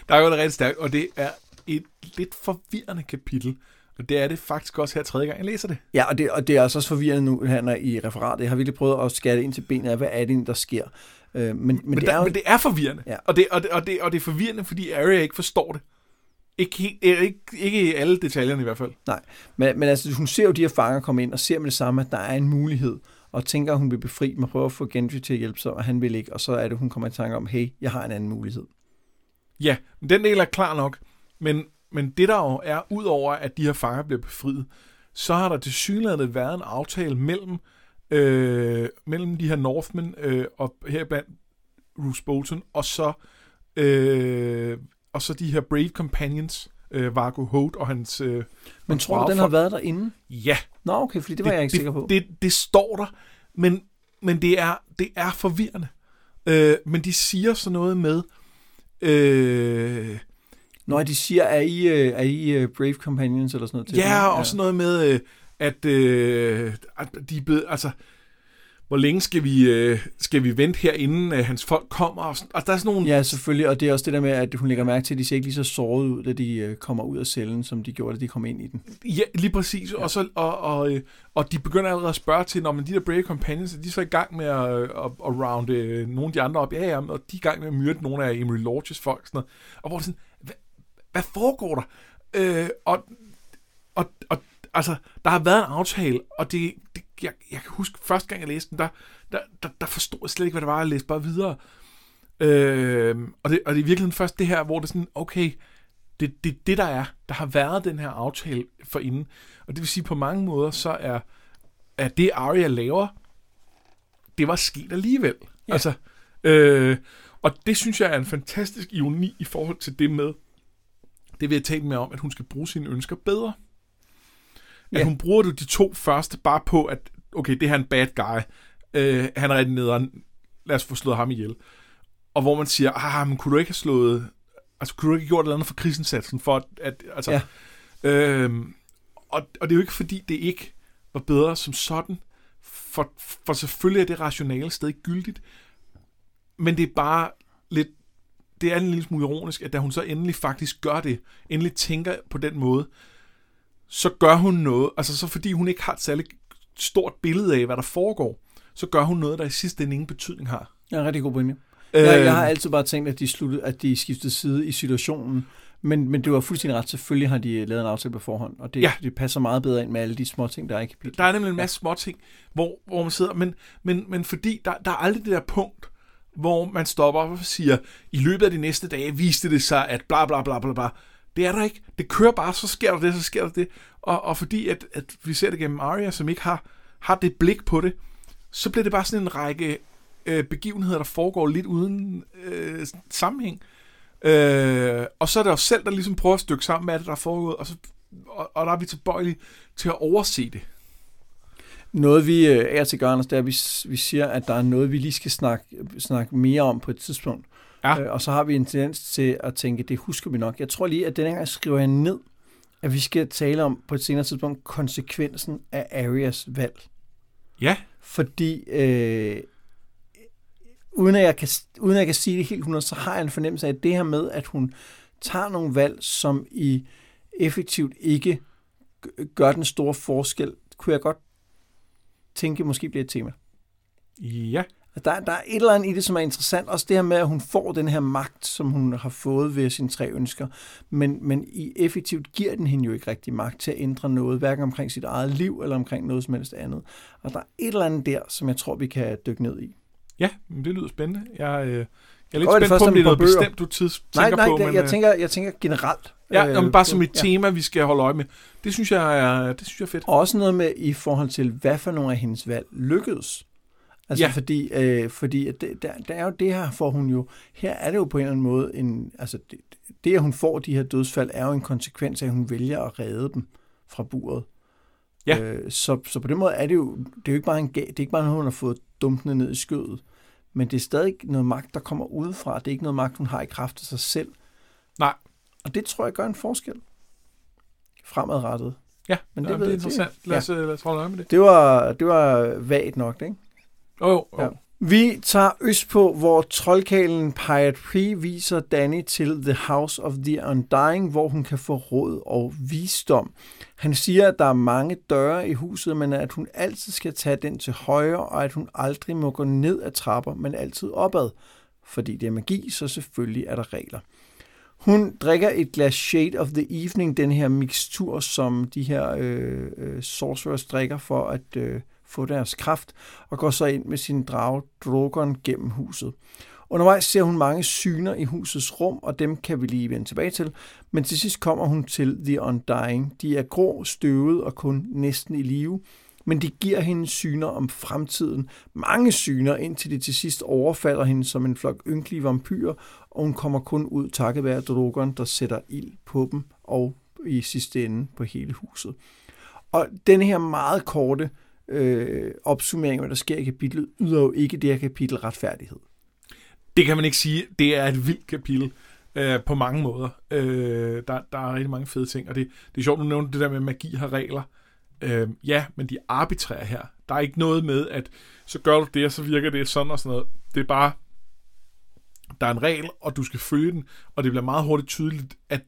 Der går det rigtig stærkt, og det er et lidt forvirrende kapitel. Og det er det faktisk også her tredje gang, jeg læser det. Ja, og det, og det er også forvirrende nu her i referatet. Jeg har virkelig prøvet at skære det ind til benet af, hvad er det, der sker. Øh, men, men, men, det der, er jo... men det er forvirrende. Ja. Og, det, og, det, og, det, og det er forvirrende, fordi Arya ikke forstår det. Ikke, helt, ikke, ikke alle detaljerne i hvert fald. Nej, men, men altså, hun ser jo de her fanger komme ind, og ser med det samme, at der er en mulighed, og tænker, at hun vil befri mig, prøver at få Gendry til at hjælpe sig, og han vil ikke, og så er det, hun kommer i tanke om, hey, jeg har en anden mulighed. Ja, men den del er klar nok. Men, men det der jo er, udover at de her fanger bliver befriet, så har der til synligheden været en aftale mellem, øh, mellem de her Northmen øh, og heriblandt Bruce Bolton, og så, øh, og så de her Brave Companions, øh, Vargo Holt og hans... Øh, Men tror du, den har været derinde? Ja. Nå, okay, fordi det var det, jeg ikke det, sikker på. Det, det står der, men, men det, er, det er forvirrende. Øh, men de siger så noget med... Øh, Når de siger, er I, øh, er I øh, Brave Companions eller sådan noget? Til Ja, dem? og sådan noget med, øh, at, øh, at de er blevet, altså, hvor længe skal vi, øh, skal vi vente her, inden øh, hans folk kommer? Og, sådan, og der er sådan nogle... Ja, selvfølgelig, og det er også det der med, at hun lægger mærke til, at de ser ikke lige så såret ud, da de øh, kommer ud af cellen, som de gjorde, da de kom ind i den. Ja, lige præcis. Ja. Og, så, og, og, øh, og de begynder allerede at spørge til, når man de der Brave Companions, er de så i gang med at, at, at rounde øh, nogle af de andre op? Ja, ja, og de er i gang med at myrde nogle af Emery Lodges folk. Sådan noget. Og hvor det sådan, hvad, hvad foregår der? Øh, og, og, og altså, der har været en aftale, og det, det jeg, jeg kan huske, første gang jeg læste den, der, der, der, der forstod jeg slet ikke, hvad det var, jeg læste bare videre. Øh, og, det, og det er virkelig først det her, hvor det er sådan, okay, det, det det, der er. Der har været den her aftale for inden. Og det vil sige, på mange måder, så er, er det, Arya laver, det var sket alligevel. Ja. Altså, øh, og det synes jeg er en fantastisk ironi i forhold til det med, det vil jeg tale med om, at hun skal bruge sine ønsker bedre. At hun bruger du de to første bare på, at okay, det her er en bad guy. Øh, han er rigtig nederen. Lad os få slået ham ihjel. Og hvor man siger, ah, men kunne du ikke have slået... Altså, kunne du ikke have gjort noget andet for krisensatsen? For at, at altså, ja. øhm, og, og det er jo ikke, fordi det ikke var bedre som sådan. For, for selvfølgelig er det rationale stadig gyldigt. Men det er bare lidt... Det er en lille smule ironisk, at da hun så endelig faktisk gør det, endelig tænker på den måde, så gør hun noget, altså så fordi hun ikke har et særligt stort billede af, hvad der foregår, så gør hun noget, der i sidste ende ingen betydning har. Ja, rigtig god pointe. Øh, jeg, jeg har altid bare tænkt, at de, sluttede, at de skiftede side i situationen, men, men det var fuldstændig ret. Selvfølgelig har de lavet en aftale på forhånd, og det, ja. det passer meget bedre ind med alle de små ting, der er i kapitlet. Der er nemlig en masse ja. små ting, hvor, hvor man sidder, men, men, men fordi der, der er aldrig det der punkt, hvor man stopper og siger, i løbet af de næste dage viste det sig, at bla bla bla bla bla. Det er der ikke. Det kører bare, så sker der det, så sker der det. Og, og fordi at, at vi ser det gennem Arya, som ikke har, har det blik på det, så bliver det bare sådan en række øh, begivenheder, der foregår lidt uden øh, sammenhæng. Øh, og så er det os selv, der ligesom prøver at stykke sammen med det, der er foregået, og, så, og, og der er vi tilbøjelige til at overse det. Noget vi øh, er til gør, Anders, det er, at vi, vi siger, at der er noget, vi lige skal snakke, snakke mere om på et tidspunkt. Ja. Øh, og så har vi en tendens til at tænke, det husker vi nok. Jeg tror lige, at denne gang skriver jeg ned, at vi skal tale om på et senere tidspunkt konsekvensen af Arias valg. Ja. Fordi øh, uden, at jeg kan, uden at jeg kan sige det helt 100, så har jeg en fornemmelse af, at det her med, at hun tager nogle valg, som i effektivt ikke gør den store forskel, kunne jeg godt tænke måske bliver et tema. Ja. Der, der er et eller andet i det, som er interessant. Også det her med, at hun får den her magt, som hun har fået ved sine tre ønsker. Men, men i effektivt giver den hende jo ikke rigtig magt til at ændre noget, hverken omkring sit eget liv eller omkring noget som helst andet. Og der er et eller andet der, som jeg tror, vi kan dykke ned i. Ja, det lyder spændende. Jeg, øh, jeg er lidt Godt, det spændt på, om det er noget bøger. bestemt, du tids, Nej, tænker nej, på. det, men, jeg, øh, tænker, jeg tænker generelt. Ja, øh, øh, bare som et tema, vi skal holde øje med. Det synes jeg er, det synes jeg er fedt. Og også noget med i forhold til, hvad for nogle af hendes valg lykkedes. Altså Ja. fordi, øh, fordi at det, der, der er jo det her, får hun jo, her er det jo på en eller anden måde, en, altså det, det at hun får de her dødsfald, er jo en konsekvens af, at hun vælger at redde dem fra buret. Ja. Øh, så, så på den måde er det jo, det er jo ikke bare en, det er ikke bare noget, hun har fået dumpende ned i skødet, men det er stadig noget magt, der kommer udefra. Det er ikke noget magt, hun har i kraft af sig selv. Nej. Og det tror jeg gør en forskel fremadrettet. Ja, Men det ved det er interessant. Lad os, ja. lad os holde øje med det. Det var, det var vagt nok, ikke? Jo, jo, oh. Ja. Vi tager østpå, hvor troldkalen Pirate Pri viser Danny til The House of the Undying, hvor hun kan få råd og visdom. Han siger, at der er mange døre i huset, men at hun altid skal tage den til højre, og at hun aldrig må gå ned ad trapper, men altid opad. Fordi det er magi, så selvfølgelig er der regler. Hun drikker et glas Shade of the Evening, den her mixtur, som de her øh, øh, sorcerers drikker for at øh, få deres kraft, og går så ind med sin drage Drogon gennem huset. Undervejs ser hun mange syner i husets rum, og dem kan vi lige vende tilbage til. Men til sidst kommer hun til The Undying. De er grå, støvet og kun næsten i live, men de giver hende syner om fremtiden. Mange syner, indtil de til sidst overfalder hende som en flok ynkelige vampyrer, og hun kommer kun ud takket være Drogon, der sætter ild på dem, og i sidste ende på hele huset. Og den her meget korte øh, opsummering af, hvad der sker i kapitlet, yder jo ikke det her kapitel retfærdighed. Det kan man ikke sige. Det er et vildt kapitel øh, på mange måder. Øh, der, der er rigtig mange fede ting, og det, det er sjovt, du nævnte det der med, at magi har regler. Øh, ja, men de er arbitrære her. Der er ikke noget med, at så gør du det, og så virker det sådan og sådan noget. Det er bare, der er en regel, og du skal følge den, og det bliver meget hurtigt tydeligt, at,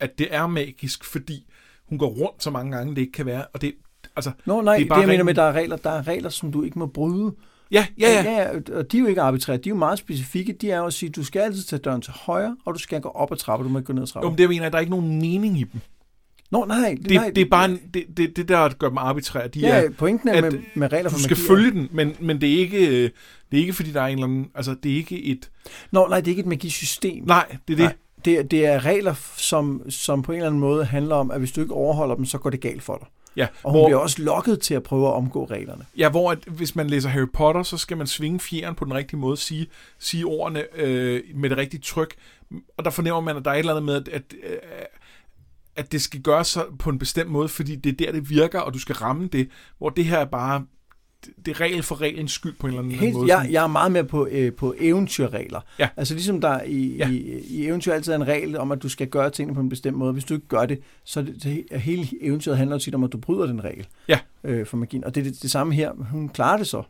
at det er magisk, fordi hun går rundt så mange gange, det ikke kan være, og det, altså, Nå nej, Det er bare det jeg mener med, der er regler, der er regler, som du ikke må bryde. ja, ja, ja, ja, og de er jo ikke arbitrære, de er jo meget specifikke. De er jo at sige, at du skal altid tage døren til højre, og du skal gå op ad trapper, du må ikke gå ned ad jo, trapper. men det jeg mener, at der er ikke nogen mening i dem. Nå nej, Det, nej, det er bare en, det, det, det der gør dem arbitrære. De er, Ja, pointen er at med, med regler for du skal magi. følge den, men, men det, er ikke, det er ikke, fordi der er en eller anden... Altså, det er ikke et... Nå nej, det er ikke et magisystem. Nej, det er det. Nej. Det, er- det er regler, som, som på en eller anden måde handler om, at hvis du ikke overholder dem, så går det galt for dig. Ja, Og hun hvor, bliver også lokket til at prøve at omgå reglerne. ja, hvor at, hvis man læser Harry Potter, så skal man svinge fjeren på den rigtige måde, sige, sige ordene øh, med det rigtige tryk. Og der fornemmer man, at der er et eller andet med, at, at, øh, at det skal gøres på en bestemt måde, fordi det er der, det virker, og du skal ramme det. Hvor det her er bare... Det, er regel for reglens skyld på en eller anden Helt, måde. jeg, jeg er meget med på, øh, på eventyrregler. Ja. Altså ligesom der i, Ja. i, i eventyr altid er en regel om, at du skal gøre tingene på en bestemt måde. Hvis du ikke gør det, så er det, det hele eventyret handler tit om, at du bryder den regel Ja. øh, for magien. Og det er det, det samme her. Hun klarer det så.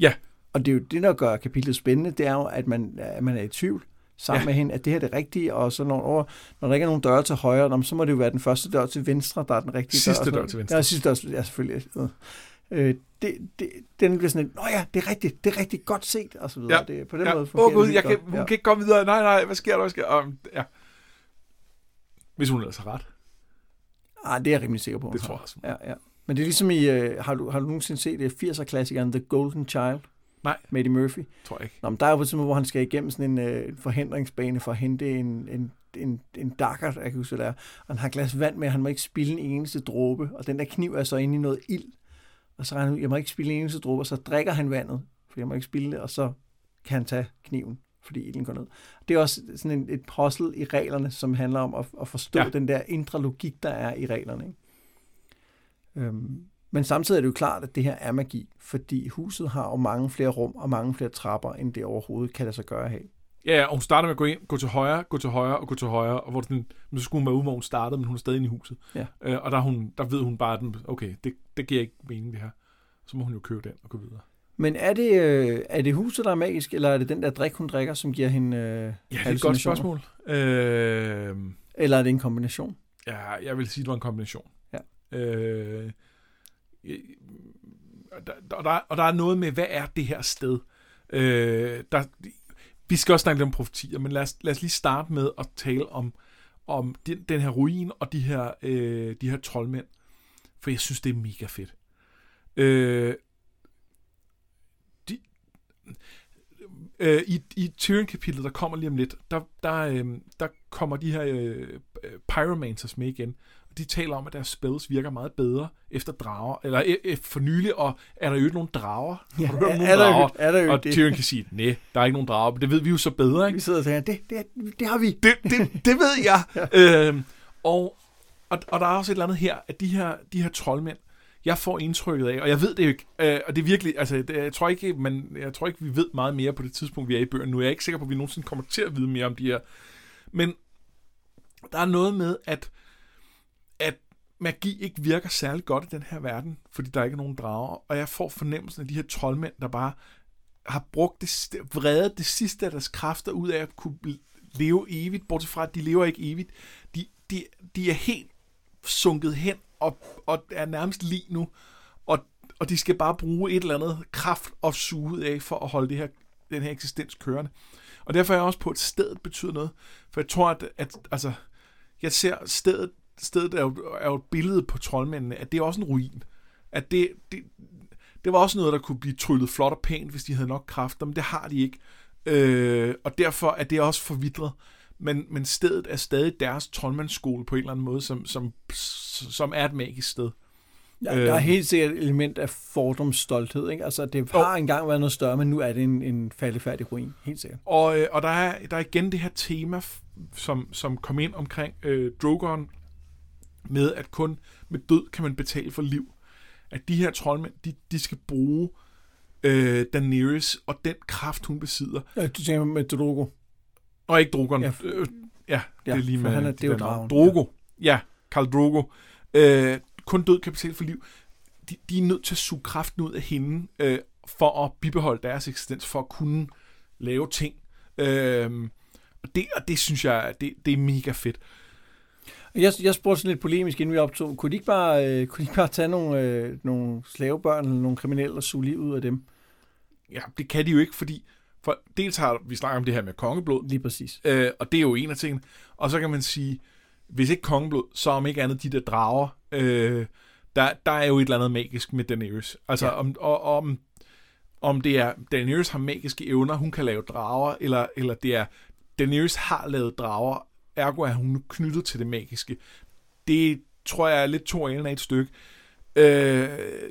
Ja. Og det er jo det, der gør kapitlet spændende, det er jo, at man, at man er i tvivl sammen Ja. med hende, at det her er det rigtige, og så når, over, når der ikke er nogen døre til højre, så må det jo være den første dør til venstre, der er den rigtige Sidste dør. så- dør til venstre. Ja, sidste dør, ja selvfølgelig. Øh. Øh, det, det, den bliver sådan nå ja, det er rigtigt, det er rigtig godt set, og så videre. Ja. Det, på den Ja. måde Åh fungerer oh, gud, jeg kan, hun kan ikke komme videre. Nej, nej, hvad sker der? Hvad sker der? Um, ja. Hvis hun ellers har ret. Ja. Ah, det er jeg rimelig sikker på. Det tror jeg også. Ja, ja. Men det er ligesom i, øh, har, du, har du nogensinde set det 80'er-klassikeren The Golden Child? Nej. Med Eddie Murphy. Tror jeg ikke. Nå, men der er jo på et tidspunkt, hvor han skal igennem sådan en øh, forhindringsbane for at hente en, en, en, en dakker, jeg kan huske, hvad det er. Og han har et glas vand med, og han må ikke spille en eneste dråbe. Og den der kniv er så inde i noget ild. Og så regner han ud, jeg må ikke spille en eneste dråbe, og så drikker han vandet, for jeg må ikke spille det, og så kan han tage kniven, fordi ilden går ned. Det er også sådan en, et puzzle i reglerne, som handler om at, at forstå Ja. den der indre logik, der er i reglerne. Ikke? Øhm, men samtidig er det jo klart, at det her er magi, fordi huset har jo mange flere rum og mange flere trapper, end det overhovedet kan lade sig gøre at have. Ja, og hun starter med at gå ind, gå til højre, gå til højre og gå til højre, og hvor den, men så skulle hun være ude, hvor hun startede, men hun er stadig inde i huset. Ja. Øh, og der, er hun, der ved hun bare, at den, okay, det, det giver ikke mening det her. Så må hun jo købe den og gå videre. Men er det, øh, er det huset, der er magisk, eller er det den der drik, hun drikker, som giver hende øh, Ja, det er et godt spørgsmål. Øh, Eller er det en kombination? ja, jeg vil sige, det var en kombination. Ja. Øh, øh, og der, og, der, og der er noget med, hvad er det her sted? Øh, der, vi skal også snakke lidt om profetier, men lad os, lad os lige starte med at tale om, om den, den her ruin og de her, øh, de her troldmænd. For jeg synes, det er mega fedt. Øh, de, øh, I i Tyrion-kapitlet, der kommer lige om lidt, der, der, øh, der kommer de her øh, pyromancers med igen. De taler om, at deres spells virker meget bedre efter drager, eller e, e, for nylig, og er der jo ikke nogen drager? Ja, Har du hørt om nogen er, der, drager? jo- er der jo Og det? Tyrion kan sige, nej, der er ikke nogen drager, men det ved vi jo så bedre, ikke? Vi sidder og siger, det, det, det har vi. Det, det, det ved jeg. ja. øhm, og, og, og der er også et eller andet her, at de her, de her troldmænd, jeg får indtrykket af, og jeg ved det jo ikke, øh, og det er virkelig, altså, det, jeg, tror ikke, man, jeg tror ikke, vi ved meget mere på det tidspunkt, vi er i bøgerne nu. Jeg er ikke sikker på, at vi nogensinde kommer til at vide mere om de her. Men der er noget med, at magi ikke virker særlig godt i den her verden, fordi der ikke er nogen drager, og jeg får fornemmelsen af de her troldmænd, der bare har brugt det, vredet det sidste af deres kræfter ud af at kunne leve evigt, bortset fra, at de lever ikke evigt. De, de, de er helt sunket hen og, og er nærmest lige nu, og, og de skal bare bruge et eller andet kraft og suge ud af for at holde det her, den her eksistens kørende. Og derfor er jeg også på, at stedet betyder noget. For jeg tror, at, at altså, jeg ser stedet, stedet er jo, er jo et billede på troldmændene, at det er også en ruin. At det, det, det var også noget, der kunne blive tryllet flot og pænt, hvis de havde nok kræfter, men det har de ikke. Øh, og derfor er det også forvidret. Men, men stedet er stadig deres troldmandsskole på en eller anden måde, som, som, som er et magisk sted. Ja, der er helt sikkert et element af fordomsstolthed. Ikke? Altså, det har engang været noget større, men nu er det en, en faldefærdig ruin. Helt sikkert. Og, øh, og der, er, der er igen det her tema, som, som kom ind omkring øh, Drogon, med at kun med død kan man betale for liv. At de her troldmænd, de, de skal bruge øh, Daenerys og den kraft, hun besidder. Ja, du tænker med Drogo. Og ikke Drogon. Ja, Ja, øh, ja det ja, er lige med han er- de det er jo dragen. Drogo. Ja, Karl Drogo. Øh, kun død kan betale for liv. De, de er nødt til at suge kraften ud af hende, øh, for at bibeholde deres eksistens, for at kunne lave ting. Øh, og, det, og det synes jeg, det, det er mega fedt. Jeg, jeg spurgte sådan lidt polemisk, inden vi optog. Kunne de ikke bare, øh, kunne de ikke bare tage nogle, øh, nogle slavebørn eller nogle kriminelle og suge ud af dem? Ja, det kan de jo ikke, fordi for dels har vi snakket om det her med kongeblod, Lige præcis. øh, og det er jo en af tingene. Og så kan man sige, hvis ikke kongeblod, så om ikke andet de der drager, øh, der, der er jo et eller andet magisk med Daenerys. Altså, ja. om, og, om, om det er, Daenerys har magiske evner, hun kan lave drager, eller, eller det er, Daenerys har lavet drager, ergo er hun knyttet til det magiske. Det tror jeg er lidt to af et stykke. Øh,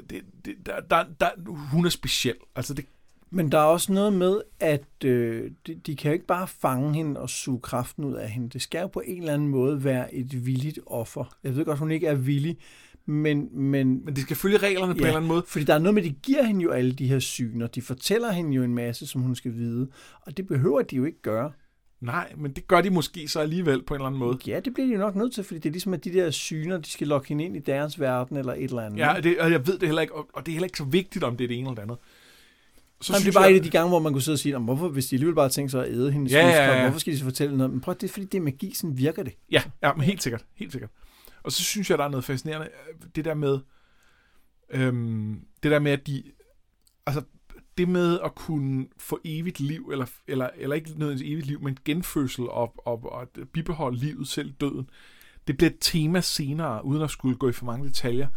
det, det, der, der, der, hun er speciel. Altså, det, Men der er også noget med, at øh, de, de kan jo ikke bare fange hende og suge kraften ud af hende. Det skal jo på en eller anden måde være et villigt offer. Jeg ved godt, hun ikke er villig, men, men, men det skal følge reglerne på en eller anden måde. Fordi der er noget med, at de giver hende jo alle de her syner. De fortæller hende jo en masse, som hun skal vide. Og det behøver de jo ikke gøre. Nej, men det gør de måske så alligevel på en eller anden måde. Ja, det bliver de jo nok nødt til, fordi det er ligesom, at de der syner, de skal lokke hende ind i deres verden eller et eller andet. Ja, det, og jeg ved det heller ikke, og, og det er heller ikke så vigtigt, om det er det ene eller det andet. Så Så det er bare jeg... et af de gange, hvor man kunne sidde og sige, "Nå, hvorfor, hvis de alligevel bare tænker sig at æde hendes Ja, ja, livskraft, ja. hvorfor skal de så fortælle noget? Men prøv, det er fordi, det er magi, sådan virker det. Ja, ja, men helt sikkert, helt sikkert. Og så synes jeg, der er noget fascinerende, øh, det der med, øhm, det der med, at de, altså, det med at kunne få evigt liv, eller, eller, eller ikke nødvendigvis evigt liv, men genfødsel og, og, og bibeholde livet selv døden, det bliver et tema senere, uden at skulle gå i for mange detaljer.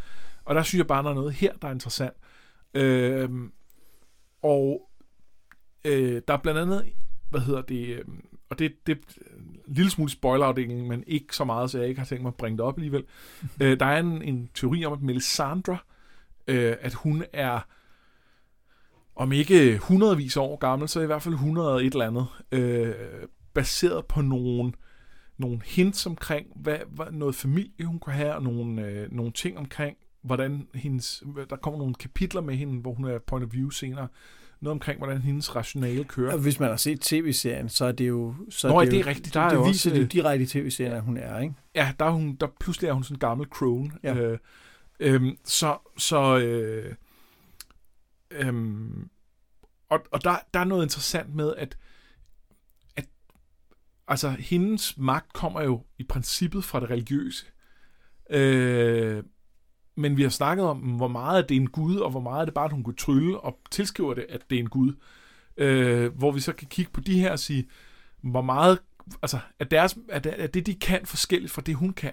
Og der synes jeg bare, der er noget her, der er interessant. Øhm, og øh, der er blandt andet, hvad hedder det, øh, og det, det er en lille smule spoilerafdeling, men ikke så meget, så jeg ikke har tænkt mig at bringe det op alligevel. øh, der er en, en teori om, at Melisandre, øh, at hun er om ikke hundredvis af år gammel, så i hvert fald 100 et eller andet, øh, baseret på nogle, nogle hints omkring, hvad, hvad, noget familie hun kunne have, og nogle, øh, nogle ting omkring, hvordan hendes, der kommer nogle kapitler med hende, hvor hun er point of view senere, noget omkring, hvordan hendes rationale kører. Og hvis man har set tv-serien, så er det jo... Så Nå, det, ja, det jo, er rigtigt. Der er det jo viser det jo direkte i tv-serien, at hun er, ikke? Ja, der er hun, der pludselig er hun sådan en gammel crone. Ja. Øh, øhm, så, så øh, øhm, og, og der, der er noget interessant med, at, at altså, hendes magt kommer jo i princippet fra det religiøse. Øh, men vi har snakket om, hvor meget det er en gud, og hvor meget er det bare, at hun kunne trylle, og tilskriver det, at det er en gud. øh, hvor vi så kan kigge på de her og sige, hvor meget, altså, er, deres, er, det, er det, de kan forskelligt fra det, hun kan?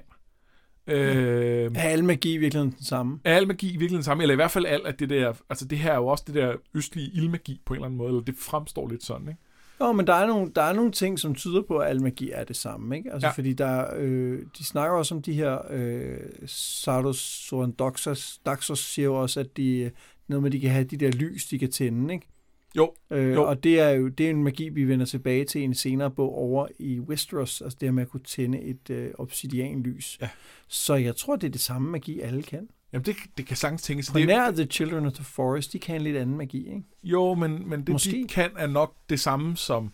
Øh, er al magi i virkeligheden den samme? Er al magi i virkeligheden den samme? Eller i hvert fald alt at det der, altså det her er jo også det der østlige ildmagi på en eller anden måde, eller det fremstår lidt sådan, ikke? Jo, men der er, nogle, der er nogle ting, som tyder på, at al magi er det samme. Ikke? Altså, ja. Fordi der, øh, de snakker også om de her øh, Sardos Sorandoxos, Daxos siger jo også, at de, noget med, at de kan have de der lys, de kan tænde. Ikke? Jo, øh, jo. Og det er jo det er en magi, vi vender tilbage til i en senere bog over i Westeros, altså det her med at kunne tænde et øh, obsidianlys. Ja. Så jeg tror, det er det samme magi, alle kan. Jamen, det, det kan sagtens tænkes. På nær The Children of the Forest, de kan en lidt anden magi, ikke? Jo, men, men det, Måske. de kan er nok det samme, som,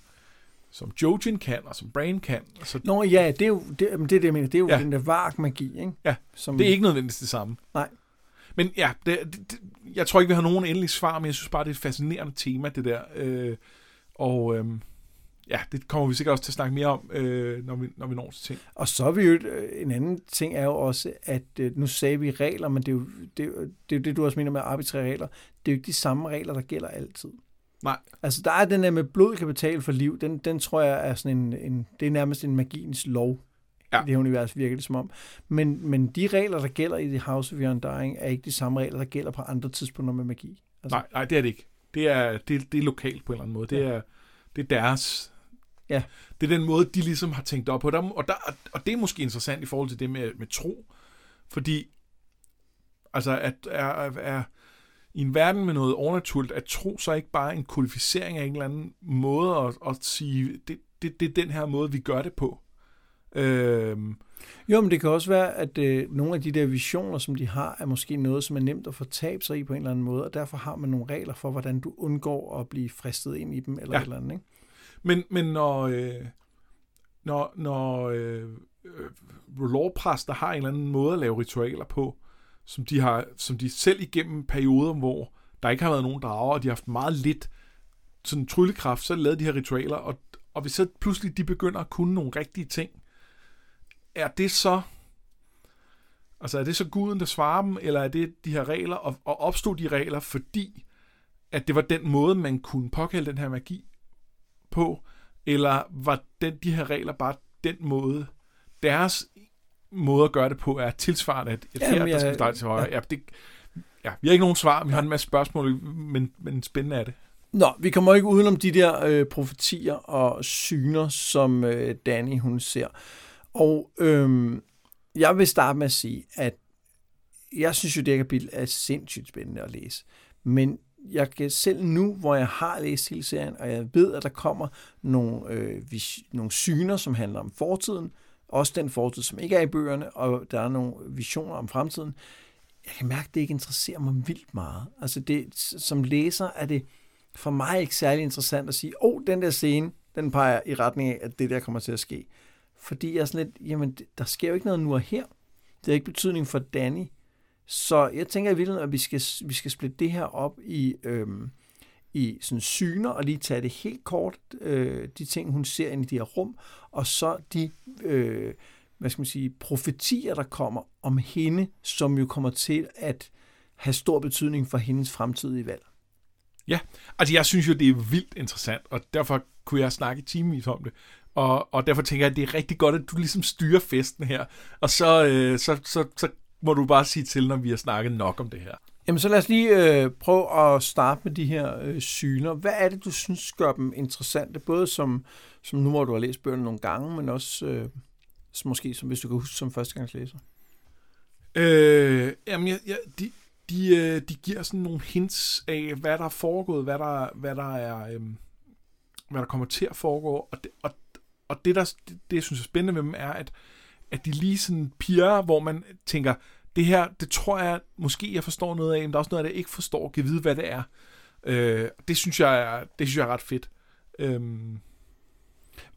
som Jojen kan, og som Brain kan. Så, Nå ja, det er jo det, det, er det jeg mener. Det er jo ja. den der vark-magi, ikke? Ja, som, det er ikke nødvendigvis det samme. Nej. Men ja, det, det, jeg tror ikke, vi har nogen endelig svar, men jeg synes bare, det er et fascinerende tema, det der. Øh, og øh, ja, det kommer vi sikkert også til at snakke mere om, øh, når, vi, når vi når til ting. Og så er vi jo, øh, en anden ting er jo også, at øh, nu sagde vi regler, men det er, jo, det, er jo, det, er jo det, du også mener med arbitrære regler. Det er jo ikke de samme regler, der gælder altid. Nej. Altså, der er den der med blod kan betale for liv, den, den tror jeg er sådan en, en, det er nærmest en magiens lov. Ja. Det univers virker det som om. Men, men de regler, der gælder i The House of Undying, er ikke de samme regler, der gælder på andre tidspunkter med magi. Altså. Nej, nej, det er det ikke. Det er, det, det er lokalt på en eller anden måde. Det er, det er deres... Ja. Det er den måde, de ligesom har tænkt op på. Der, og, der, og det er måske interessant i forhold til det med, med tro. Fordi, altså, at er, er, er, i en verden med noget overnaturligt, at tro så ikke bare en kodificering af en eller anden måde at, at sige, det, det, det er den her måde, vi gør det på. Øhm. Jo, men det kan også være, at øh, nogle af de der visioner, som de har, er måske noget, som er nemt at få tab sig i på en eller anden måde, og derfor har man nogle regler for, hvordan du undgår at blive fristet ind i dem, eller ja. et eller andet, ikke? Men, men når, øh, når, når øh, øh, lovpræster har en eller anden måde at lave ritualer på, som de, har, som de selv igennem perioder, hvor der ikke har været nogen drager, og de har haft meget lidt sådan tryllekraft, så lavede de her ritualer, og, og hvis så pludselig de begynder at kunne nogle rigtige ting, er det så altså er det så guden, der svarer dem, eller er det de her regler, og, og opstod de regler, fordi at det var den måde, man kunne påkalde den her magi på, eller var den, de her regler bare den måde, deres måde at gøre det på, er tilsvarende, at et her, der skal starte til højre. Ja. Ja, det, ja, vi har ikke nogen svar, vi har en masse spørgsmål, men, men spændende er det. Nå, vi kommer ikke udenom de der øh, profetier og syner, som øh, Danny hun ser. Og øhm, jeg vil starte med at sige, at jeg synes jo, det her kapitel er sindssygt spændende at læse. Men jeg kan selv nu, hvor jeg har læst hele serien, og jeg ved, at der kommer nogle, øh, vis, nogle syner, som handler om fortiden, også den fortid, som ikke er i bøgerne, og der er nogle visioner om fremtiden. Jeg kan mærke, at det ikke interesserer mig vildt meget. Altså det, som læser er det for mig ikke særlig interessant at sige, åh, oh, den der scene, den peger i retning af, at det der kommer til at ske. Fordi jeg er sådan lidt, jamen, der sker jo ikke noget nu og her. Det har ikke betydning for Danny. Så jeg tænker i virkeligheden, at vi skal, vi skal splitte det her op i, øhm, i sådan syner, og lige tage det helt kort, øh, de ting, hun ser ind i de her rum, og så de, øh, hvad skal man sige, profetier, der kommer om hende, som jo kommer til at have stor betydning for hendes fremtidige valg. Ja, altså jeg synes jo, det er vildt interessant, og derfor kunne jeg snakke timevis om det. Og, og derfor tænker jeg, at det er rigtig godt, at du ligesom styrer festen her. Og så, øh, så, så, så må du bare sige til, når vi har snakket nok om det her. Jamen så lad os lige øh, prøve at starte med de her øh, syner. Hvad er det, du synes gør dem interessante? Både som, som nu, hvor du har læst bøgerne nogle gange, men også øh, måske, som hvis du kan huske som førstegangslæser. Øh, jamen, jeg, jeg, de, de, øh, de giver sådan nogle hints af, hvad der er foregået, hvad der, hvad der er... Øh, hvad der kommer til at foregå, og det, og og det, der, det, det, jeg synes er spændende med dem, er, at, at de lige sådan piger, hvor man tænker, det her, det tror jeg, måske jeg forstår noget af, men der er også noget af det, jeg ikke forstår, kan vide, hvad det er. Øh, det, synes jeg er, det synes jeg er ret fedt. Øhm.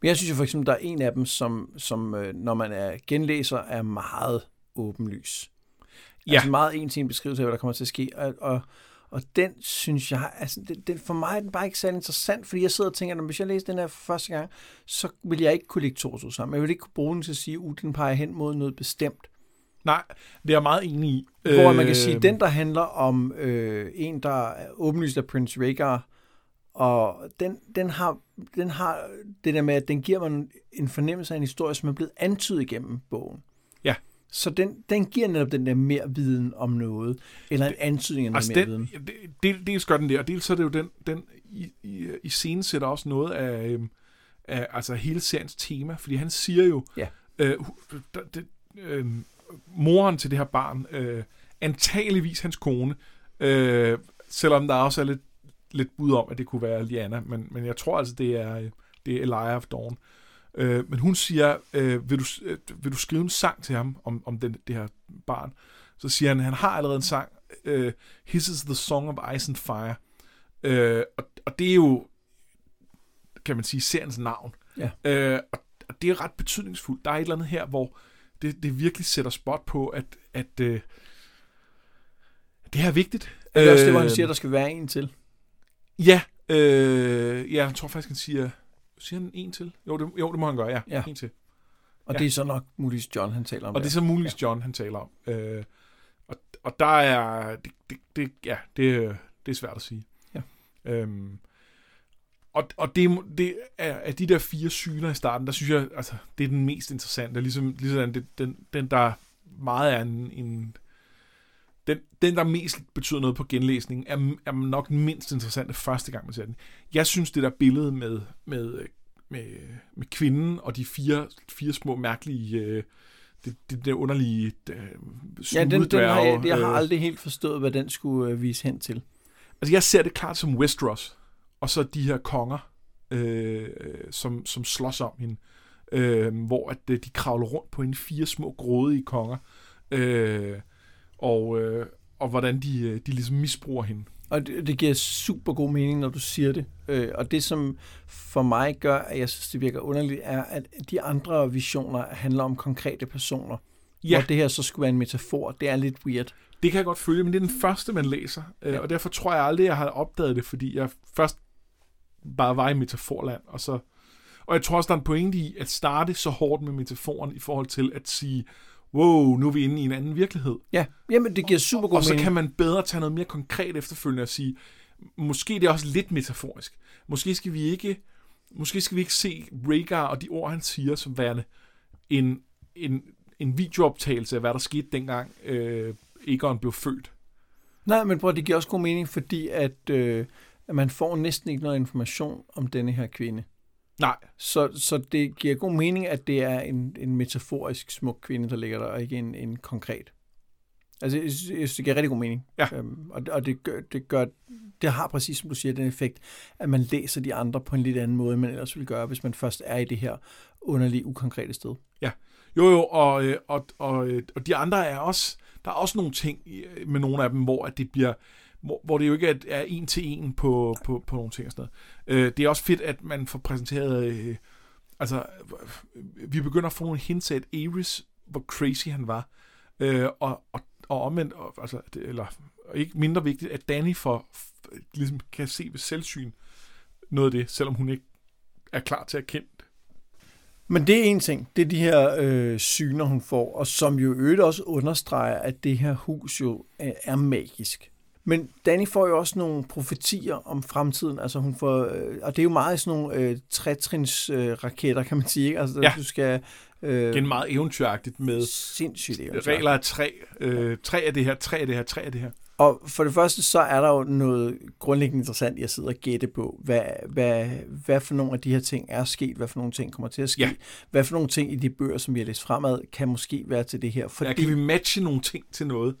Men jeg synes jo for eksempel, der er en af dem, som, som øh, når man er genlæser, er meget åbenlys. Ja. Altså meget en til en beskrivelse af, hvad der kommer til at ske. Og, og og den synes jeg, altså den, den, for mig er den bare ikke særlig interessant, fordi jeg sidder og tænker, at hvis jeg læser den her for første gang, så vil jeg ikke kunne lægge to sammen. Jeg vil ikke kunne bruge den til at sige, at uh, den peger hen mod noget bestemt. Nej, det er jeg meget enig i. Hvor man kan sige, at øh, den, der handler om øh, en, der er åbenlyst af Prince Rhaegar, og den, den, har, den har det der med, at den giver mig en fornemmelse af en historie, som er blevet antydet igennem bogen. Så den, den giver netop den der mere viden om noget, eller en antydning af noget Altså, mere den, viden. det, del, dels gør den det, og dels så er det jo den, den i, i, i scenen sætter også noget af, øhm, af altså hele seriens tema, fordi han siger jo, Ja. øh, det, øh, moren til det her barn, øh, antageligvis hans kone, øh, selvom der også er lidt, lidt bud om, at det kunne være Liana, men, men jeg tror altså, det er, øh, det er Elijah of Dawn. Øh, men hun siger, øh, vil, du, øh, vil du skrive en sang til ham om, om den, det her barn? Så siger han, han har allerede en sang, øh, His is the Song of Ice and Fire. Øh, og, og det er jo, kan man sige, seriens navn. Ja. Øh, og, og det er ret betydningsfuldt. Der er et eller andet her, hvor det, det virkelig sætter spot på, at, at øh, det her er vigtigt. Er det også det, hvor han Øh, siger, at der skal være en til? Ja, øh, ja, jeg tror faktisk, han siger... Siger han en til? Jo, det, jo, det må han gøre, ja. Ja. En til. Og Ja. det er så nok muligvis John, han taler om Og det er der. så muligvis John, han taler om. Øh, og, og der er... Det, det, det, ja, det, det er svært at sige. Ja. Øhm, og, og det, det er af de der fire syner i starten, der synes jeg, altså, det er den mest interessante. Ligesom, ligesom det, den, den, der meget er en, en den, den, der mest betyder noget på genlæsning, er, er nok den mindst interessante første gang, man ser den. Jeg synes, det der billede med, med, med, med kvinden og de fire, fire små mærkelige, øh, det, det der underlige øh, Ja, den, den har jeg, jeg har øh, aldrig helt forstået, hvad den skulle øh, vise hen til. Altså, jeg ser det klart som Westeros, og så de her konger, øh, som, som slås om hende, øh, hvor at øh, de kravler rundt på en fire små grådige konger, øh, og, øh, og hvordan de, øh, de ligesom misbruger hende. Og det, det giver super god mening, når du siger det. Øh, og det, som for mig gør, at jeg synes, det virker underligt, er, at de andre visioner handler om konkrete personer. Ja, Hvor det her så skulle være en metafor. Det er lidt weird. det kan jeg godt følge, men det er den første, man læser, øh, Ja. og derfor tror jeg aldrig, jeg har opdaget det, fordi jeg først bare var i metaforland, og så... Og jeg tror også, der er en pointe i at starte så hårdt med metaforen i forhold til at sige, wow, nu er vi inde i en anden virkelighed. Ja, jamen det giver super god og så mening. kan man bedre tage noget mere konkret efterfølgende og sige, måske det er også lidt metaforisk. Måske skal vi ikke, måske skal vi ikke se Rhaegar og de ord, han siger, som værende en, en, en videooptagelse af, hvad der skete dengang øh, Aegon blev født. Nej, men prøv, det giver også god mening, fordi at, øh, at man får næsten ikke noget information om denne her kvinde. Nej, Så, så det giver god mening, at det er en, en metaforisk smuk kvinde, der ligger der, og ikke en, en konkret. Altså, jeg synes, jeg synes, det giver rigtig god mening. Ja. Øhm, og og det, gør, det, gør, det har præcis, som du siger, den effekt, at man læser de andre på en lidt anden måde, end man ellers ville gøre, hvis man først er i det her underlige, ukonkrete sted. Jo, jo, og, øh, og, og, øh, og de andre er også, der er også nogle ting med nogle af dem, hvor at det bliver, hvor, hvor det jo ikke er, er en til en på, på, på nogle ting og sådan noget. Øh, det er også fedt, at man får præsenteret, øh, altså, vi begynder at få nogle hints af, at Ares, hvor crazy han var, øh, og, og, og omvendt, og, altså, det, eller og ikke mindre vigtigt, at Danny får, ligesom kan se ved selvsyn noget af det, selvom hun ikke er klar til at kende det. Men det er en ting. Det er de her øh, syner, hun får, og som jo øvrigt også understreger, at det her hus jo er, er magisk. Men Danny får jo også nogle profetier om fremtiden. Altså hun får, øh, og det er jo meget sådan nogle øh, trætrins øh, raketter, kan man sige. Ikke? Altså, Ja. du skal... Øh, Det er meget eventyragtigt med sindssygt eventyr. regler af tre. Øh, tre af det her, tre af det her, tre af det her. Og for det første, så er der jo noget grundlæggende interessant i at sidde og gætte på, hvad, hvad, hvad for nogle af de her ting er sket, hvad for nogle ting kommer til at ske, Ja. hvad for nogle ting i de bøger, som vi har læst fremad, kan måske være til det her. Fordi... Ja, kan vi matche nogle ting til noget?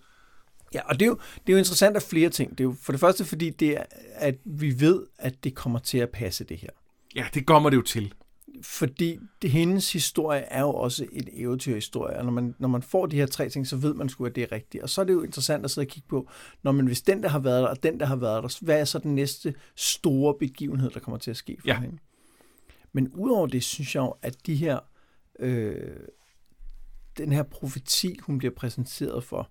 Ja, og det er, jo, det er jo interessant af flere ting. Det er jo for det første, fordi det er, at vi ved, at det kommer til at passe det her. Ja, det kommer det jo til. Fordi det, hendes historie er jo også et eventyrhistorie, og når man, når man får de her tre ting, så ved man sgu, at det er rigtigt. Og så er det jo interessant at sidde og kigge på, når man hvis den, der har været der, og den, der har været der, hvad er så den næste store begivenhed, der kommer til at ske for Ja. hende? Men udover det, synes jeg jo, at de her, øh, den her profeti, hun bliver præsenteret for,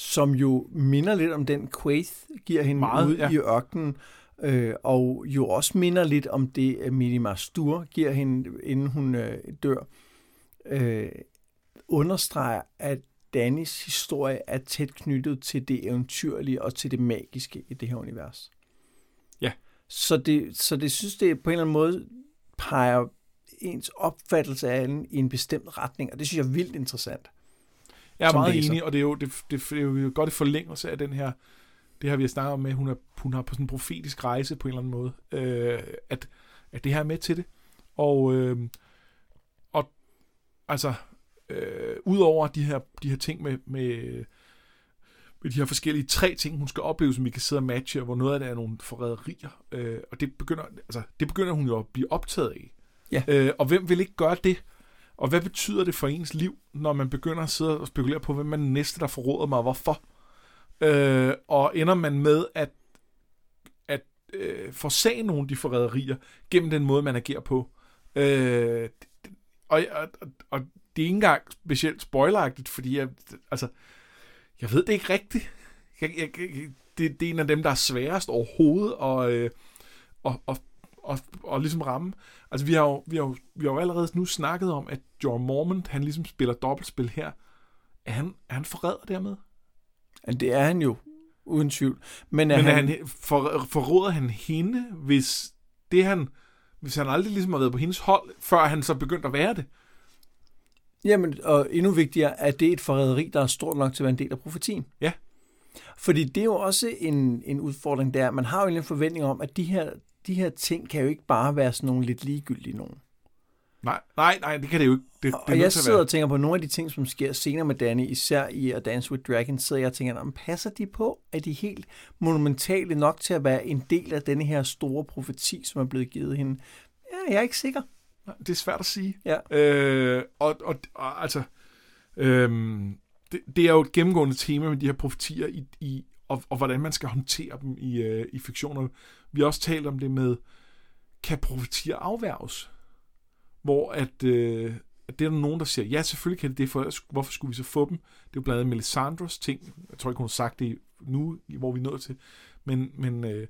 som jo minder lidt om den Quaith giver hende Meget, ude ja. i ørkenen, øh, og jo også minder lidt om det, Minima Stur giver hende, inden hun øh, dør, øh, understreger, at Dannys historie er tæt knyttet til det eventyrlige og til det magiske i det her univers. Ja. Så det, så det synes, det på en eller anden måde peger ens opfattelse af den i en bestemt retning, og det synes jeg er vildt interessant. Jeg er meget læser. enig, og det er, jo, det, det, det er jo godt i forlængelse af den her, det her vi har snakket om med, hun er, hun har på sådan en profetisk rejse på en eller anden måde, øh, at, at det her er med til det. Og, øh, og altså, øh, udover de her, de her ting med, med, med de her forskellige tre ting, hun skal opleve, som vi kan sidde og matche, hvor noget af det er nogle forræderier, øh, og det begynder, altså, det begynder hun jo at blive optaget af. Ja. Øh, og hvem vil ikke gøre det? Og hvad betyder det for ens liv, når man begynder at sidde og spekulere på, hvem man næste, der forråder mig, og hvorfor? Øh, og ender man med at, at øh, forsage nogle af de forræderier gennem den måde, man agerer på. Øh, og, og, og, og det er ikke engang specielt spoileragtigt, fordi jeg, altså, jeg ved det ikke rigtigt. Jeg, jeg, jeg, det, det er en af dem, der er sværest overhovedet at, øh, og, og, og, og ligesom ramme. Altså, vi har, jo, vi, har jo, vi har jo allerede nu snakket om, at John Mormont, han ligesom spiller dobbeltspil her. Er han, er han forræder dermed? Ja, det er han jo, uden tvivl. Men, er Men er han, han, for, forråder han hende, hvis det han, hvis han aldrig ligesom har været på hendes hold, før han så begyndte at være det? Jamen, og endnu vigtigere, at det er et forræderi, der er stort nok til at være en del af profetien. Ja. Fordi det er jo også en, en udfordring der. Man har jo en forventning om, at de her, de her ting kan jo ikke bare være sådan nogle lidt ligegyldige nogen. Nej, nej, nej, det kan det jo ikke. Det, det Og nødt jeg at sidder og tænker på nogle af de ting, som sker senere med Danny, især i A Dance with Dragons, sidder jeg og tænker, om passer de på? Er de helt monumentale nok til at være en del af denne her store profeti, som er blevet givet hende? Ja, jeg er ikke sikker. Det er svært at sige. Ja. Øh, og, og, og altså, øhm, det, det er jo et gennemgående tema med de her profetier, i, i, og, og hvordan man skal håndtere dem i, øh, i fiktioner. Vi har også talt om det med, kan profetier afværges? Hvor at, øh, at det er der nogen, der siger, ja, selvfølgelig kan det det, for hvorfor skulle vi så få dem? Det er jo blandt andet Melisandros ting. Jeg tror ikke, hun har sagt det nu, hvor vi er nået til. Men, men, øh,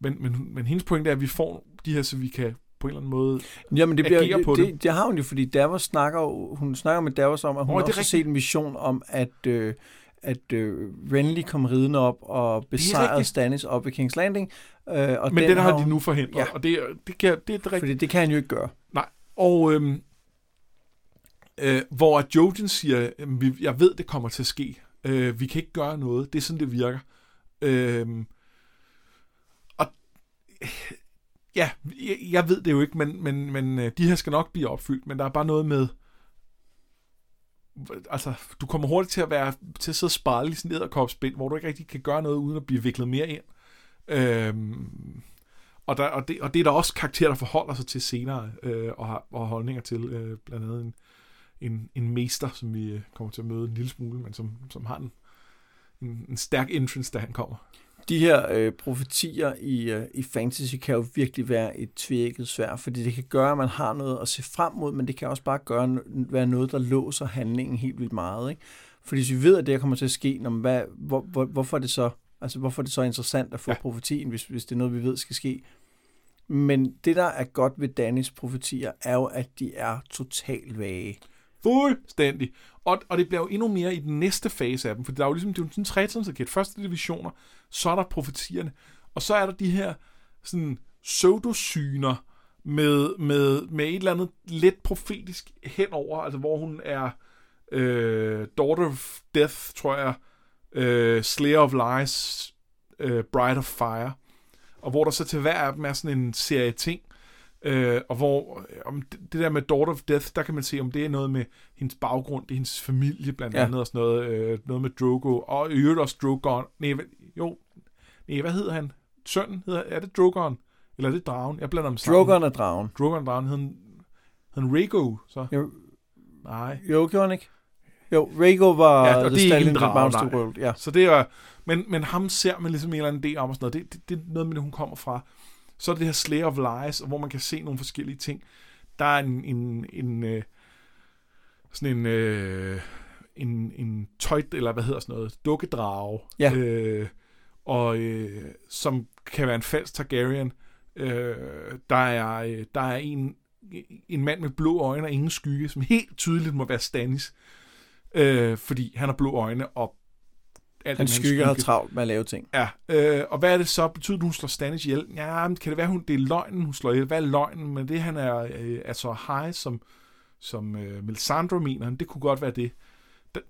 men, men, men hendes pointe er, at vi får de her, så vi kan på en eller anden måde Jamen, det, bliver, Agere på det, det. det, det har hun jo, fordi Davos snakker, hun snakker med Davos om, at hun det er også har set en vision om, at, øh, at øh, Renly kom ridende op og besejrede. Stannis op ved King's Landing. Øh, og Men den, den har hun, de nu forhindret, ja. Og det, det, kan, det er det rigtigt. Fordi det kan han jo ikke gøre. Nej, og øhm, øh, hvor at Jojen siger, "Jamen, vi, jeg ved, det kommer til at ske. Øh, vi kan ikke gøre noget. Det er sådan, det virker. Øhm, og øh, ja, jeg, jeg ved det jo ikke, men, men, men øh, de her skal nok blive opfyldt, men der er bare noget med, altså, du kommer hurtigt til at være til at sidde og spejle i sådan et edderkopspind, hvor du ikke rigtig kan gøre noget, uden at blive viklet mere ind. Øhm, og, der, og, det, og det er der også karakterer, der forholder sig til senere, øh, og har og har holdninger til, øh, blandt andet en, en, en mester, som vi øh, kommer til at møde en lille smule, men som, som har en, en, en stærk entrance, da han kommer. De her øh, profetier i, øh, i fantasy kan jo virkelig være et tvækket svær, fordi det kan gøre, at man har noget at se frem mod, men det kan også bare gøre, være noget, der låser handlingen helt vildt meget. Ikke? Fordi hvis vi ved, at det her kommer til at ske, når, hvad, hvor, hvor, hvorfor er det så Altså, hvorfor er det så interessant at få Ja. profetien, hvis, hvis det er noget, vi ved skal ske? Men det, der er godt ved Dannys profetier, er jo, at de er totalt vage. Fuldstændig. Og, og det bliver jo endnu mere i den næste fase af dem, for der er jo ligesom, det er jo sådan en trætrinsraket. Først er så er der profetierne, og så er der de her sådan pseudosyner med, med, med et eller andet lidt profetisk henover, altså hvor hun er øh, Daughter of Death, tror jeg, øh, Slayer of Lies, øh, Bride of Fire, og hvor der så til hver af dem er sådan en serie ting, Øh, og hvor øh, om det, der med Daughter of Death, der kan man se, om det er noget med hendes baggrund, det er hendes familie blandt Ja. andet, og sådan noget, øh, noget med Drogo, og i øvrigt også Drogon. Nej, jo, nej, hvad hedder han? Sønnen hedder, er det Drogon? Eller er det dragen? Jeg blander dem sammen. Drogon er dragen. Drogon og dragen, hed han, Rhaego, så? Jo, Nej. jo gjorde han ikke? Jo, Rhaego var Ja, og det er ikke en nej. World. Ja. Så det er, men, men ham ser man ligesom en eller anden idé om og sådan noget. Det, det, det er noget med det, hun kommer fra. Så er det her Slayer of Lies, hvor man kan se nogle forskellige ting. Der er en, en, en øh, sådan en, øh, en, en tøj, eller hvad hedder sådan noget, dukkedrage. Ja. Øh, og øh, som kan være en falsk Targaryen. Øh, der er, øh, der er en, en mand med blå øjne og ingen skygge, som helt tydeligt må være Stannis. Øh, fordi han har blå øjne, og alt Han den skygge har travlt med at lave ting. Ja, øh, og hvad er det så? Betyder det, hun slår Stannis ihjel? Ja, men kan det være, hun, det er løgnen, hun slår ihjel? Hvad er løgnen? Men det, han er, øh, er så high, som, som øh, Melisandre mener, det kunne godt være det. Da,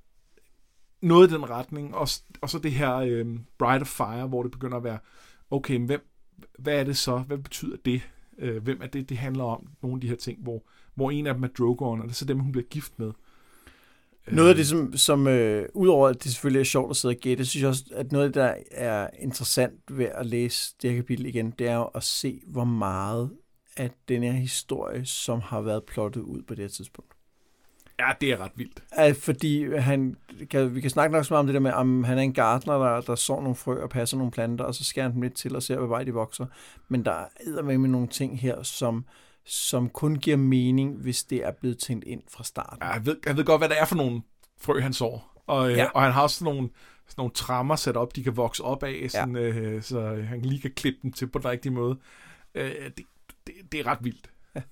noget i den retning. Og, og så det her øh, Bride of Fire, hvor det begynder at være, okay, men hvem, hvad er det så? Hvad betyder det? Øh, hvem er det, det handler om? Nogle af de her ting, hvor, hvor en af dem er Drogon, og det er så dem, hun bliver gift med. Noget af det, som, som øh, udover at det selvfølgelig er sjovt at sidde og gætte, synes jeg også, at noget der er interessant ved at læse det her kapitel igen, det er jo at se, hvor meget af den her historie, som har været plottet ud på det her tidspunkt. Ja, det er ret vildt. At fordi han, kan, vi kan snakke nok så meget om det der med, om han er en gartner, der, der sår nogle frø og passer nogle planter, og så skærer han dem lidt til og ser, hvad vej de vokser. Men der er med nogle ting her, som, som kun giver mening, hvis det er blevet tænkt ind fra starten. Ja, jeg, ved, jeg ved godt, hvad det er for nogle frø, han sår. Og, øh, Ja. og han har også sådan nogle, sådan nogle trammer sat op, de kan vokse op af, sådan, øh, så han lige kan klippe dem til på den rigtige måde. Øh, det, det, det er ret vildt. Ja.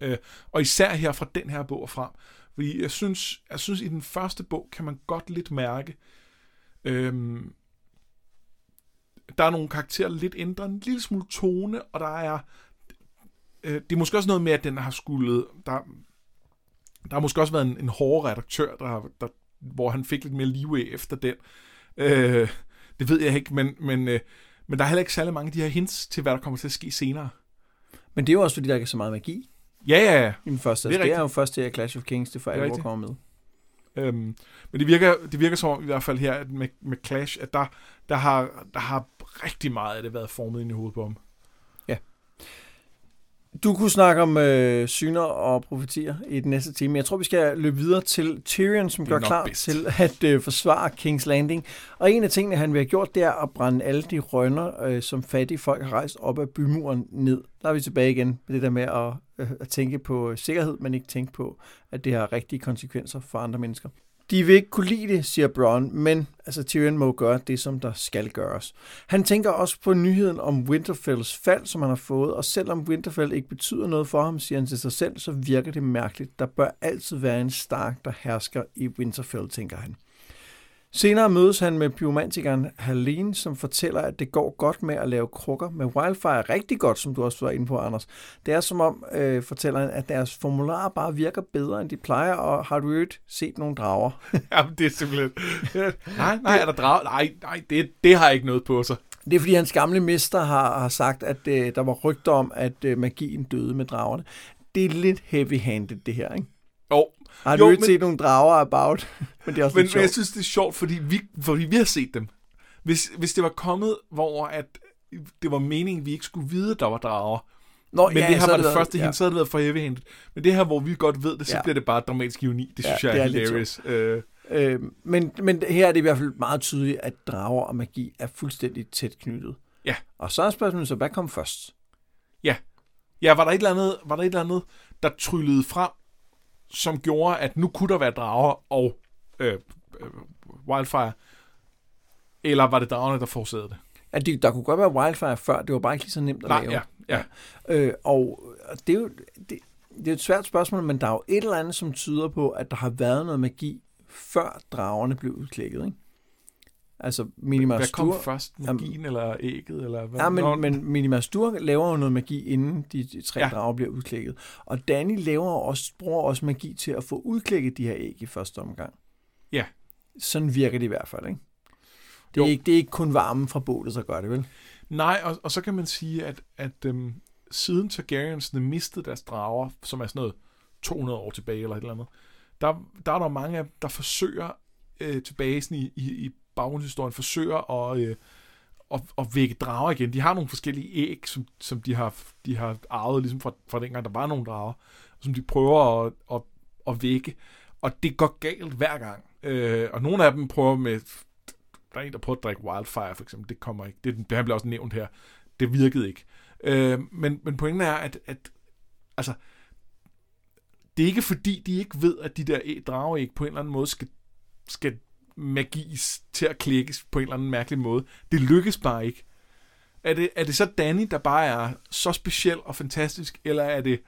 Øh, og især her fra den her bog og frem. Fordi jeg synes, jeg synes, i den første bog kan man godt lidt mærke, øhm, der er nogle karakterer lidt ændret, en lille smule tone, og der er, øh, det er måske også noget med, at den har skulle, der, der har måske også været en, en hård redaktør, der, der, hvor han fik lidt mere leeway efter den. Øh, det ved jeg ikke, men, men, øh, men der er heller ikke særlig mange af de her hints til, hvad der kommer til at ske senere. Men det er jo også, fordi der ikke er så meget magi Ja, ja, ja. i den første. Det er er, det er jo først til at Clash of Kings, det for alvor kommer med. Øhm, men det virker, det virker som om, i hvert fald her at med, med Clash, at der, der, har, der har rigtig meget af det været formet ind i hovedet på ham. Du kunne snakke om øh, syner og profetier i den næste time. Jeg tror, vi skal løbe videre til Tyrion, som gør klar bedst. til at øh, forsvare King's Landing. Og en af tingene, han vil have gjort, det er at brænde alle de rønner, øh, som fattige folk har rejst op ad bymuren ned. Der er vi tilbage igen med det der med at, øh, at tænke på sikkerhed, men ikke tænke på, at det har rigtige konsekvenser for andre mennesker. De vil ikke kunne lide det, siger Bronn, men altså, Tyrion må gøre det, som der skal gøres. Han tænker også på nyheden om Winterfells fald, som han har fået, og selvom Winterfell ikke betyder noget for ham, siger han til sig selv, så virker det mærkeligt. Der bør altid være en Stark, der hersker i Winterfell, tænker han. Senere mødes han med pyromantikeren Helene, som fortæller, at det går godt med at lave krukker med Wildfire. Rigtig godt, som du også var inde på, Anders. Det er som om, øh, fortæller han, at deres formularer bare virker bedre, end de plejer, og har du ikke set nogle drager? Jamen, det er simpelthen... nej, nej, er der drag? Nej, nej, det, det har ikke noget på sig. Det er fordi hans gamle mester har, har sagt, at øh, der var rygter om, at øh, magien døde med dragerne. Det er lidt heavy-handed, det her, ikke? Jo, Har Jo, du ikke men- set nogle drager about? men det er også men, lidt men jeg sjovt. synes, det er sjovt, fordi vi, fordi vi har set dem. Hvis, hvis det var kommet, hvor at det var meningen, at vi ikke skulle vide, at der var drager, Nå, men det her var det, været- første hint, så havde det været for heavy Men det her, hvor vi godt ved det, så Ja. bliver det bare dramatisk ironi. Det Ja, synes jeg det er, er lidt hilarious. Øh, Øh, men, men her er det i hvert fald meget tydeligt, at drager og magi er fuldstændig tæt knyttet. Ja. Og så er spørgsmålet så, hvad kom først? ja, var der, et eller andet, var der et eller andet, der tryllede frem, som gjorde, at nu kunne der være drager og øh, øh, Wildfire? Eller var det dragerne, der forårsagede det? At det, der kunne godt være Wildfire før, det var bare ikke lige så nemt at Nej, lave. ja, ja. Øh, og det er jo det, det er et svært spørgsmål, men der er jo et eller andet, som tyder på, at der har været noget magi, før dragerne blev udklækket, ikke? Altså, Minima Hvad kom Stur... først? Magien eller ægget? Eller hvad? Ja, Nå, men, men Minima Stur laver jo noget magi, inden de, de tre Ja. drager bliver udklækket. Og Danny laver også, bruger også magi til at få udklækket de her æg i første omgang. Ja. Sådan virker det i hvert fald, ikke? Det Jo. er, ikke, det er ikke kun varmen fra bålet, så gør det vel? Nej, og, og så kan man sige, at, at øhm, siden Targaryensene mistede deres drager, som er sådan noget 200 år tilbage eller et eller andet, der, der er der mange af der forsøger øh, tilbage sådan i, i, i baggrundshistorien, forsøger at, øh, at, at vække drager igen. De har nogle forskellige æg, som, som de, har, de har arvet ligesom fra, fra dengang, der var nogle drager, som de prøver at, at, at vække. Og det går galt hver gang. Øh, og nogle af dem prøver med der er en, der prøver at drikke Wildfire, for eksempel. Det kommer ikke. Det, det her bliver også nævnt her. Det virkede ikke. Øh, men, men pointen er, at, at altså, det er ikke fordi, de ikke ved, at de der æg- ikke på en eller anden måde skal, skal magis til at klikkes på en eller anden mærkelig måde. Det lykkes bare ikke. Er det, er det så Danny, der bare er så speciel og fantastisk, eller er det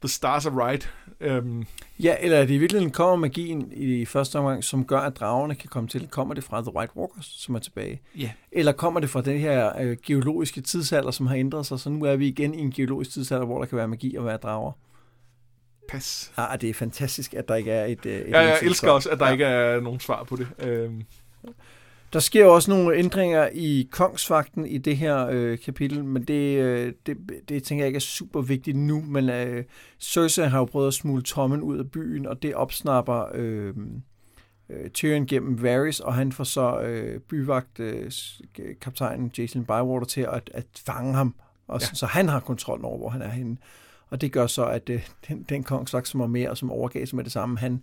The Stars Are Right. Øhm, Ja, eller er det i virkeligheden kommer magien i første omgang, som gør, at dragerne kan komme til? Kommer det fra The White Walkers, som er tilbage? Ja. Eller kommer det fra den her øh, geologiske tidsalder, som har ændret sig, så nu er vi igen i en geologisk tidsalder, hvor der kan være magi og være drager? Pas. Ah, det er fantastisk, at der ikke er et... øh, et Ja, jeg elsker også, at der Ja. ikke er nogen svar på det. Øhm, Der sker også nogle ændringer i kongsfakten i det her øh, kapitel, men det, øh, det, det tænker jeg ikke er super vigtigt nu, men øh, Cersei har jo prøvet at smule Tommen ud af byen, og det opsnapper øh, øh, Tyrion gennem Varys, og han får så øh, byvagt øh, kaptajnen Jason Bywater til at, at fange ham, og ja. Ja. så han har kontrol over, hvor han er henne. Og det gør så, at øh, den, den kongsvagt, som var med og som overgav sig med det samme, han,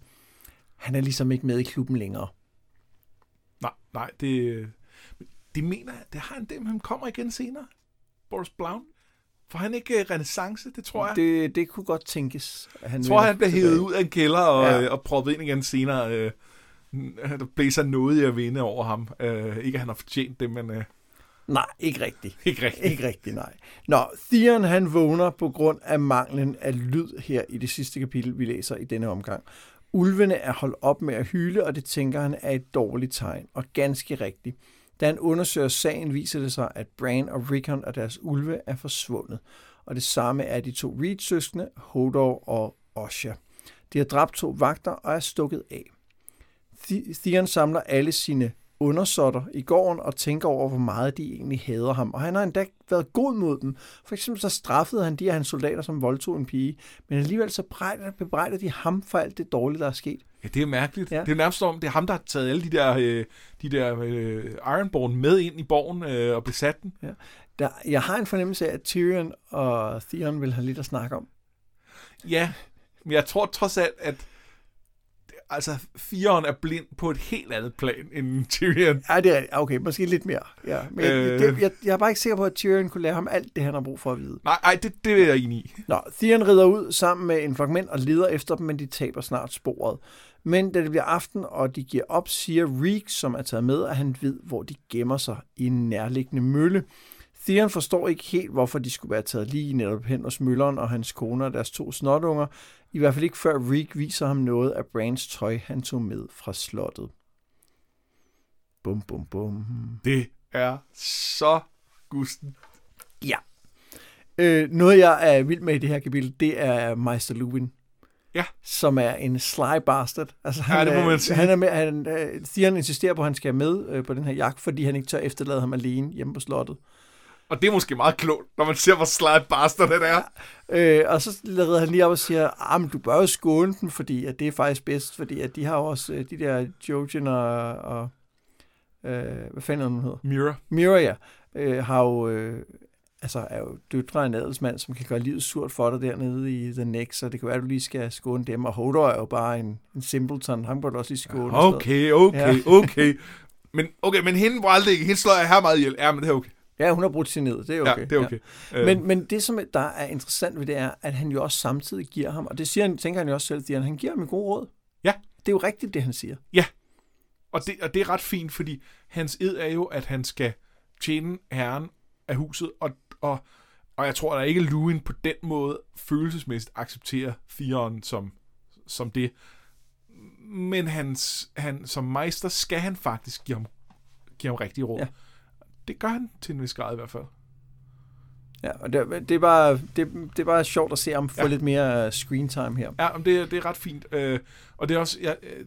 han er ligesom ikke med i klubben længere. nej, nej, det, det mener jeg, det har han det, men han kommer igen senere. Boris Brown. Får han ikke øh, renaissance, det tror jeg. Det, Det, kunne godt tænkes. At han jeg tror, han bliver hævet ud af en kælder og, Ja. ja. og proppet ind igen senere. Øh, der blæser noget i at vinde over ham. Øh, ikke at han har fortjent det, men øh, Nej, ikke rigtigt. ikke rigtigt. Ikke rigtigt, nej. Nå, Theon han vågner på grund af manglen af lyd her i det sidste kapitel, vi læser i denne omgang. Ulvene er holdt op med at hyle, og det tænker han er et dårligt tegn, og ganske rigtigt. Da han undersøger sagen, viser det sig, at Bran og Rickon og deres ulve er forsvundet. Og det samme er de to Reed-søskende, Hodor og Osha. De har dræbt to vagter og er stukket af. Theon samler alle sine undersåtter i gården og tænker over, hvor meget de egentlig hader ham. Og han har endda været god mod dem. For eksempel så straffede han de af hans soldater, som voldtog en pige. Men alligevel så bebrejder, de ham for alt det dårlige, der er sket. Ja, det er mærkeligt. Ja. Ja. Det er nærmest som om, det er ham, der har taget alle de der, øh, de der øh, Ironborn med ind i borgen øh, og besat den. Der, jeg har en fornemmelse af, at Tyrion og Theon vil have lidt at snakke om. Ja, men jeg tror trods alt, at altså, firen er blind på et helt andet plan end Tyrion. Ja, det er okay, måske lidt mere. Ja, men øh... Det, jeg, jeg er bare ikke sikker på, at Tyrion kunne lære ham alt det, han har brug for at vide. Nej, ej, det, det er jeg enig i. Nå, Theon rider ud sammen med en fragment og leder efter dem, men de taber snart sporet. Men da det bliver aften, og de giver op, siger Reek, som er taget med, at han ved, hvor de gemmer sig i en nærliggende mølle. Theon forstår ikke helt, hvorfor de skulle være taget lige netop hen hos mølleren og hans kone og deres to snotunger. I hvert fald ikke før Reek viser ham noget af Brans tøj, han tog med fra slottet. Bum, bum, bum. Det er så gusten. Ja. Øh, noget, jeg er vild med i det her kapitel, det er Meister Lubin. Ja. Som er en sly bastard. Altså, Ja, det må man sige. Han er med, han, øh, Theon insisterer på, at han skal med øh, på den her jagt, fordi han ikke tør efterlade ham alene hjemme på slottet. Og det er måske meget klogt, når man ser, hvor slide bastard det er. Øh, og så redder han lige op og siger, ah, men du bør jo skåne dem, fordi at det er faktisk bedst, fordi at de har også øh, de der Jojen og, og øh, hvad fanden nu hedder? Mira. Mira, ja, øh, har jo, øh, altså er jo døtre af en adelsmand, som kan gøre livet surt for dig dernede i The Next, så det kan være, at du lige skal skåne dem, og Hodor er jo bare en, en simpleton, ham du også lige skåne. Okay, okay, Ja. okay. Men, okay, men hende var aldrig, hende slår jeg her meget ihjel. Ja, men det er okay. Ja, hun har brudt sin ned, det er okay. Ja, det er okay. Ja. Men, men det, som der er interessant ved det, er, at han jo også samtidig giver ham, og det siger han, tænker han jo også selv, at han giver ham en god råd. Ja. Det er jo rigtigt, det han siger. Og det, og det er ret fint, fordi hans ed er jo, at han skal tjene herren af huset, og, og, og jeg tror, at ikke Luin på den måde følelsesmæssigt accepterer firen som, som det. Men hans, han, som meister skal han faktisk give ham, give ham rigtig råd. Ja. Det gør han til en vis grad i hvert fald. Ja, og det, det, er bare, det, det er bare sjovt at se ham få Ja. lidt mere øh, screen time her. Ja, men det, er- det er ret fint. Øh, og det er også... Ja, øh,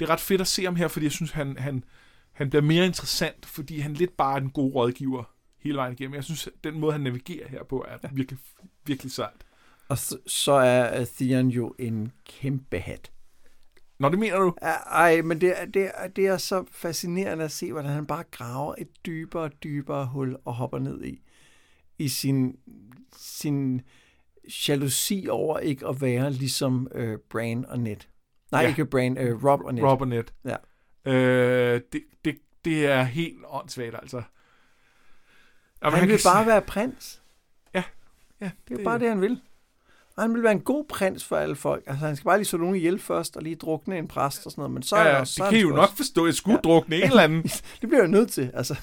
det er ret fedt at se ham her, fordi jeg synes, han, han, han bliver mere interessant, fordi han lidt bare er en god rådgiver hele vejen igennem. Jeg synes, den måde, han navigerer her på, er ja. virkelig, virkelig sejt. Og så, så er Theon jo en kæmpe hat. Nå, det mener du? Ja, Ej, men det, er- det, er- det er så fascinerende at se, hvordan han bare graver et dybere og dybere hul og hopper ned i. I sin, sin jalousi over ikke at være ligesom øh, Bran og Ned. Nej, Ja. ikke Bran, øh, Rob og Ned. Rob og Ned. Ja. Øh, det, det, det er helt åndssvagt, altså. Jamen, han, vil kan bare være prins. Ja, Det er jo bare det, han vil. Og han vil være en god prins for alle folk. Altså, han skal bare lige slå nogen ihjel først, og lige drukne en præst og sådan noget. Men så Ja, er ja, han det også, så er kan I han jo nok forstå. Jeg skulle ja. drukne en eller anden. Det bliver jeg nødt til, altså.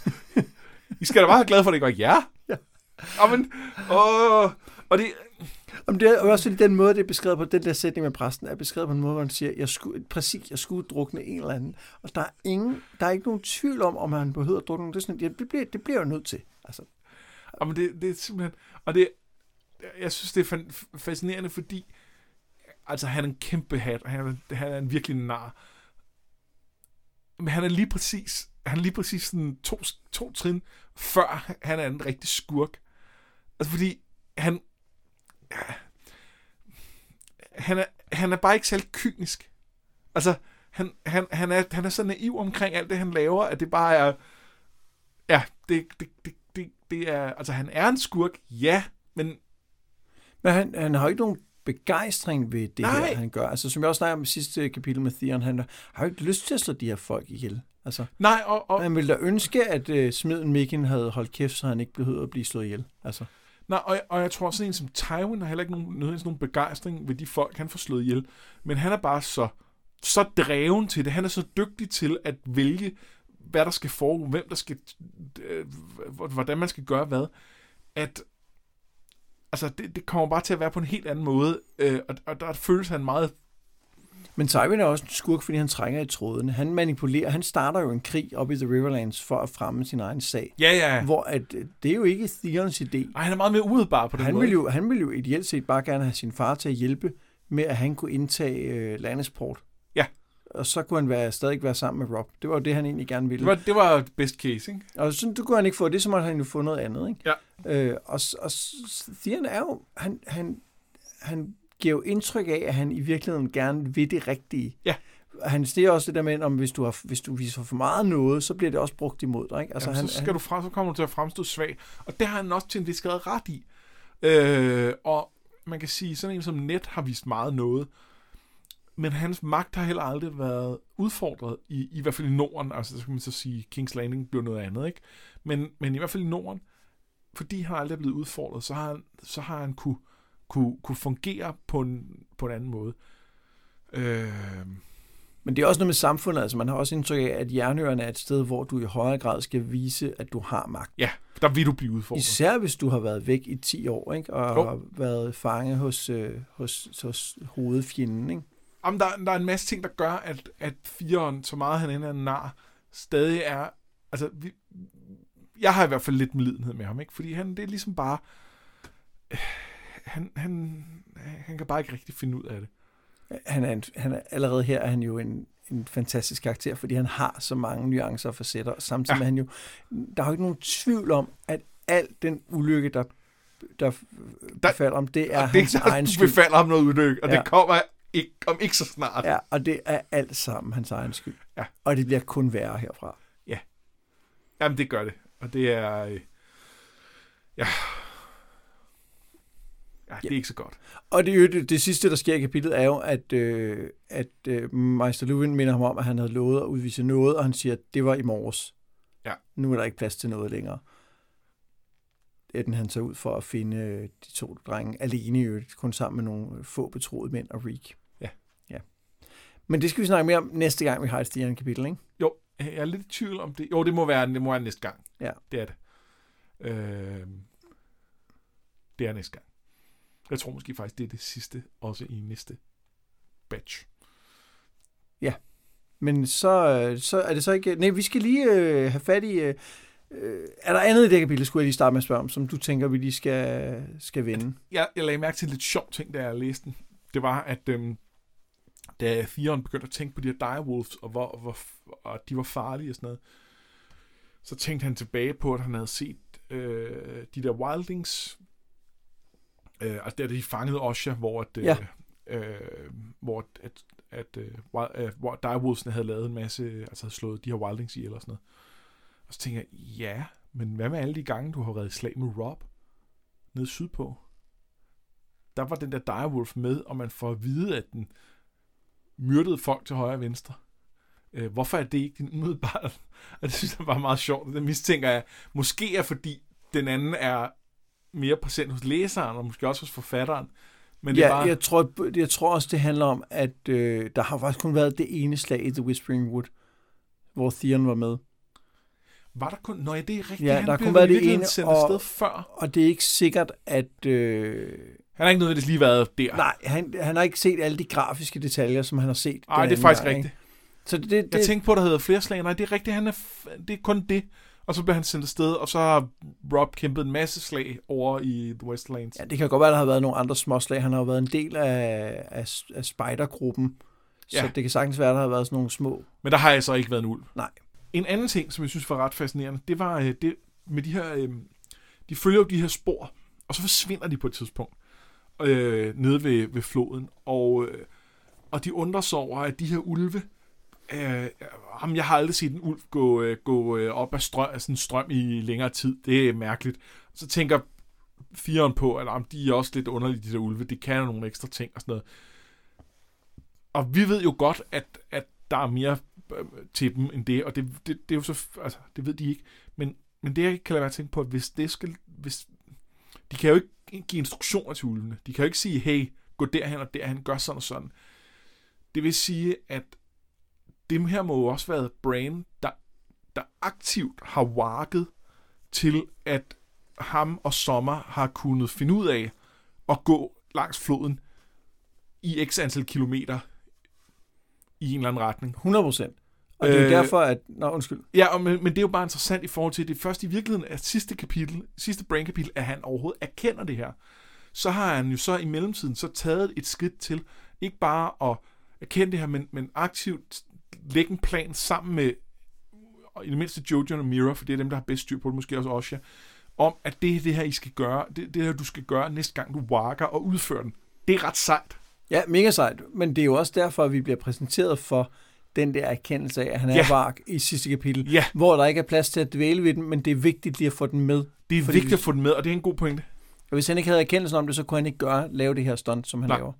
I skal da bare være glade for, at det jer. Ja. Ja, men, åh, og det, Jamen, det er også fordi den måde, det er beskrevet på, den der sætning med præsten, er beskrevet på en måde, hvor man siger, jeg skulle, præcis, jeg skulle drukne en eller anden. Og der er, ingen, der er ikke nogen tvivl om, om han behøver at drukne. Det, er sådan, det, bliver, det bliver jeg nødt til. Altså, Jamen, det, det er simpelthen... Og det, jeg synes, det er fascinerende, fordi altså, han er en kæmpe hat, og han er, han er en virkelig nar. Men han er lige præcis, han er lige præcis sådan to, to trin, før han er en rigtig skurk. Altså, fordi han, han er, han er bare ikke særlig kynisk. Altså, han, han, han, er, han er så naiv omkring alt det, han laver, at det bare er... Ja, det, det, det, det, det er... Altså, han er en skurk, ja, men... Men han, han har ikke nogen begejstring ved det Nej. her, han gør. Altså, som jeg også snakker om i sidste kapitel med Theon, han har jo ikke lyst til at slå de her folk ihjel. Altså, Nej, og, og, han ville da ønske, at uh, smeden Mikken havde holdt kæft, så han ikke behøvede at blive slået ihjel. Altså. nej, og, og jeg tror, sådan en som Tywin har heller ikke nogen, nødvendigvis nogen begejstring ved de folk, han får slået ihjel. Men han er bare så, så dreven til det. Han er så dygtig til at vælge, hvad der skal foregå, hvem der skal... Øh, hvordan man skal gøre hvad. At altså, det, det kommer bare til at være på en helt anden måde. Øh, og, og der føles han meget... Men Tywin er også en skurk, fordi han trænger i trådene. Han manipulerer, han starter jo en krig op i The Riverlands for at fremme sin egen sag. Ja, ja. Hvor at, øh, det er jo ikke Theons idé. Ej, han er meget mere udbar på den Han måde. ville, jo, han ville jo ideelt set bare gerne have sin far til at hjælpe med, at han kunne indtage øh, Lannisport. Og så kunne han være, stadig være sammen med Rob. Det var jo det, han egentlig gerne ville. Det var, det var best case, ikke? Og sådan, du kunne han ikke få det, så måtte han jo få noget andet. Ikke? Ja. Øh, og, og Theon er jo, han, han, han giver jo indtryk af, at han i virkeligheden gerne vil det rigtige. Ja. Han siger også det der med, om hvis du, har, hvis du viser for meget noget, så bliver det også brugt imod dig. Ikke? Altså, Jamen, han, så, skal du frem, så kommer du til at fremstå svag. Og det har han også til en vis grad ret i. Øh, og man kan sige, sådan en som Net har vist meget noget. Men hans magt har heller aldrig været udfordret, i, i hvert fald i Norden. Altså, så kan man så sige, King's Landing blev noget andet, ikke? Men, men i hvert fald i Norden, fordi han aldrig er blevet udfordret, så har han, så har han kunne, kunne, kunne fungere på en, på en anden måde. Øh, Men det er også noget med samfundet. Altså, man har også indtryk af, at jernøerne er et sted, hvor du i højere grad skal vise, at du har magt. ja, der vil du blive udfordret. Især hvis du har været væk i 10 år, ikke? og Jo. har været fange hos, øh, hos, hos hovedfjenden. Ikke? Jamen, der, der er en masse ting, der gør, at, at firen, så meget han end er en nar, stadig er... Altså, vi, jeg har i hvert fald lidt medlidenhed med ham, ikke? Fordi han, det er ligesom bare... øh, Han, han, han kan bare ikke rigtig finde ud af det. Han er, en, han er allerede her er han jo en, en fantastisk karakter, fordi han har så mange nuancer og facetter. og Samtidig Ja. med han jo, der er jo ikke nogen tvivl om, at al den ulykke, der, der, der falder om, det er og det er hans ikke egen skyld. vi falder om noget ulykke, og. Ja. det kommer ikke, om ikke så snart. Ja, og det er alt sammen hans egen skyld. Ja. Og det bliver kun værre herfra. Jamen, det gør det. Og det er... øh, Ja... Ja, det er ikke så godt. Og det, det, det sidste, der sker i kapitlet, er jo, at, øh, at øh, Meister Lewin minder ham om, at han havde lovet at udvise noget, og han siger, at det var i morges. Ja. Nu er der ikke plads til noget længere. Etten han tager ud for at finde øh, de to drenge alene kun sammen med nogle få betroede mænd og Reek. Ja. ja. Men det skal vi snakke mere om næste gang, vi har et stigende kapitel, ikke? Jo, jeg er lidt i tvivl om det. Jo, det må være, det må være næste gang. Ja. Det er det. Øh, det er næste gang. Jeg tror måske faktisk, det er det sidste, også i næste batch. Men så, øh, så er det så ikke... Nej, vi skal lige øh, have fat i... Øh, øh, er der andet i det kapitel, skulle jeg lige starte med at spørge om, som du tænker, vi lige skal, skal vende? Jeg, jeg lagde mærke til en lidt sjov ting, da jeg læste den. Det var, at øhm, da Theon begyndte at tænke på de her direwolves, og hvor, hvor og de var farlige og sådan noget, så tænkte han tilbage på, at han havde set øh, de der wildlings, øh, altså der, de fangede Osha, hvor at, øh, Ja. øh, hvor at, at øh, wild, øh, hvor direwolvesene havde lavet en masse, altså havde slået de her wildlings ihjel og sådan noget. Og så tænker jeg, ja, men hvad med alle de gange, du har i slag med Rob nede sydpå? Der var den der direwolf med, og man får at vide, at den myrdede folk til højre og venstre. Øh, hvorfor er det ikke din umiddelbare? Og det synes jeg var meget sjovt. Det mistænker jeg, måske er fordi den anden er mere præsent hos læseren, og måske også hos forfatteren. Men det ja, bare... jeg, tror, jeg tror også, det handler om, at øh, der har faktisk kun været det ene slag i The Whispering Wood, hvor Theon var med. Var der kun... Nå ja, det er rigtigt. Ja, han der har kun været det ene, sendt og- afsted før. Og det er ikke sikkert, at, øh, Han har ikke nødvendigvis lige været der. Nej, han, han har ikke set alle de grafiske detaljer, som han har set. Nej, det er faktisk gang, rigtigt. ikke? Så det, det, Jeg tænkte på, at der hedder flere slag. Nej, det er rigtigt. Han er f- det er kun det. Og så bliver han sendt afsted, og så har Rob kæmpet en masse slag over i The Westlands. ja, det kan godt være, at der har været nogle andre småslag. Han har jo været en del af, af, af spidergruppen. Så Ja. det kan sagtens være, at der har været sådan nogle små... Men der har jeg så ikke været en ulv. Nej. En anden ting, som jeg synes var ret fascinerende, det var øh, det med de her... Øh, de følger jo de her spor, og så forsvinder de på et tidspunkt øh, nede ved, ved floden. Og, øh, og de undrer sig over, at de her ulve... Øh, jamen, jeg har aldrig set en ulv gå, øh, gå øh, op af, strøm, af sådan en strøm i længere tid. Det er mærkeligt. Så tænker firen på, at jamen, de er også lidt underlige, de der ulve. De kan nogle ekstra ting og sådan noget. Og vi ved jo godt, at, at der er mere øh, til dem end det, og det, det, det er jo så, altså, det ved de ikke. Men, men det, jeg kan lade være at tænke på, at hvis det skal, hvis, de kan jo ikke give instruktioner til ulvene. De kan jo ikke sige, hey, gå derhen og derhen, gør sådan og sådan. Det vil sige, at det her må jo også være Brain, der, der aktivt har varket til, at ham og Sommer har kunnet finde ud af at gå langs floden i x antal kilometer i en eller anden retning. 100 procent. Og det er jo Øh, derfor, at... Nå, undskyld. Ja, og, men, men det er jo bare interessant i forhold til, at det er først i virkeligheden er sidste kapitel, sidste brain-kapitel, at han overhovedet erkender det her. Så har han jo så i mellemtiden så taget et skridt til, ikke bare at erkende det her, men, men aktivt lægge en plan sammen med, og i det mindste Jojo og Mira, for det er dem, der har bedst styr på det, måske også Osha, om at det er det her, I skal gøre, det, det her, du skal gøre næste gang, du walker og udfører den. Det er ret sejt. Ja, mega sejt. Men det er jo også derfor, at vi bliver præsenteret for den der erkendelse af, at han er Ja. vark i sidste kapitel, Ja. hvor der ikke er plads til at dvæle ved den, men det er vigtigt lige at få den med. Det er Fordi vigtigt at få den med, og det er en god pointe. Og hvis han ikke havde erkendelsen om det, så kunne han ikke gøre, lave det her stunt, som han Nej. laver.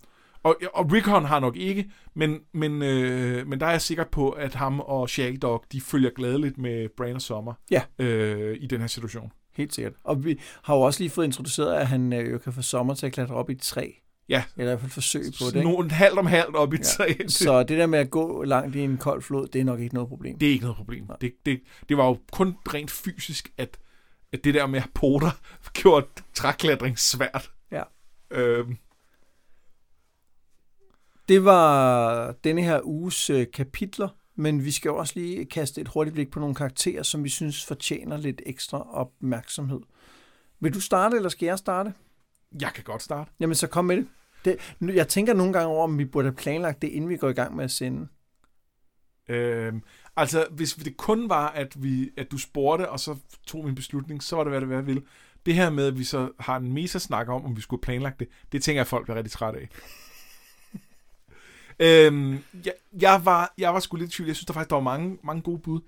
Og, og Rickon har nok ikke, men, men, øh, men der er jeg sikker på, at ham og Shaggy Dog, de følger gladeligt med Brain og Sommer Ja. øh, i den her situation. Helt sikkert. Og vi har jo også lige fået introduceret, at han øh, jo kan få sommer til at klatre op i et træ. Ja. Eller i hvert fald forsøg på det. Nogle halvt om halvt op i Ja. træ. Det, Så det der med at gå langt i en kold flod, det er nok ikke noget problem. det er ikke noget problem. Det, det, det var jo kun rent fysisk, at, at det der med at poter gjorde træklatring svært. Ja. Øhm, Det var denne her uges øh, kapitler, men vi skal også lige kaste et hurtigt blik på nogle karakterer, som vi synes fortjener lidt ekstra opmærksomhed. Vil du starte, eller skal jeg starte? Jeg kan godt starte. Jamen, så kom med det. det. Jeg tænker nogle gange over, om vi burde have planlagt det, inden vi går i gang med at sende. Øhm, altså, hvis det kun var, at, vi, at du spurgte, og så tog vi en beslutning, så var det, hvad det hvad jeg ville. Det her med, at vi så har en mesa-snak om, om vi skulle planlagt det, det tænker jeg, folk bliver rigtig trætte af. øhm, jeg, jeg, var, jeg var sgu lidt i tvivl. Jeg synes, der faktisk der var mange, mange gode bud.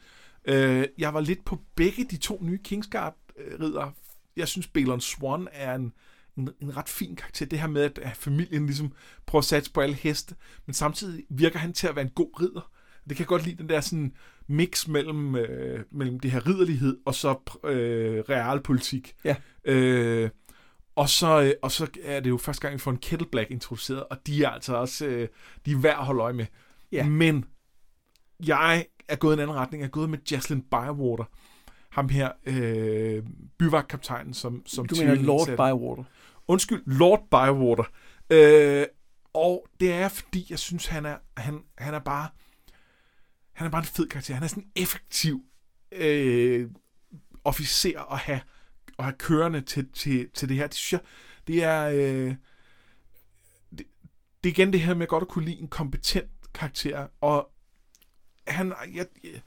Øh, jeg var lidt på begge de to nye Kingsguard-ridder. Jeg synes, Balon Swan er en, en, en ret fin karakter. Det her med, at, at familien ligesom prøver at satse på alle heste, men samtidig virker han til at være en god ridder. Det kan jeg godt lide, den der sådan mix mellem, øh, mellem det her ridderlighed og så øh, realpolitik. Ja. Øh, og så, øh, og så er det jo første gang, vi får en Kettle Black introduceret, og de er altså også øh, de er værd at holde øje med. Ja. Men jeg er gået en anden retning. Jeg er gået med Jaslyn Bywater. Ham her, øh, byvagtkaptajnen, som, som Du mener Lord. Bywater. Undskyld, Lord Bywater. Øh, og det er, fordi jeg synes, han er, han, han er bare han er bare en fed karakter. Han er sådan en effektiv øh, officer at have, at have kørende til, til, til det her. Det synes jeg, det er... Øh, det, det er igen det her med godt at kunne lide en kompetent karakter, og han, jeg, jeg,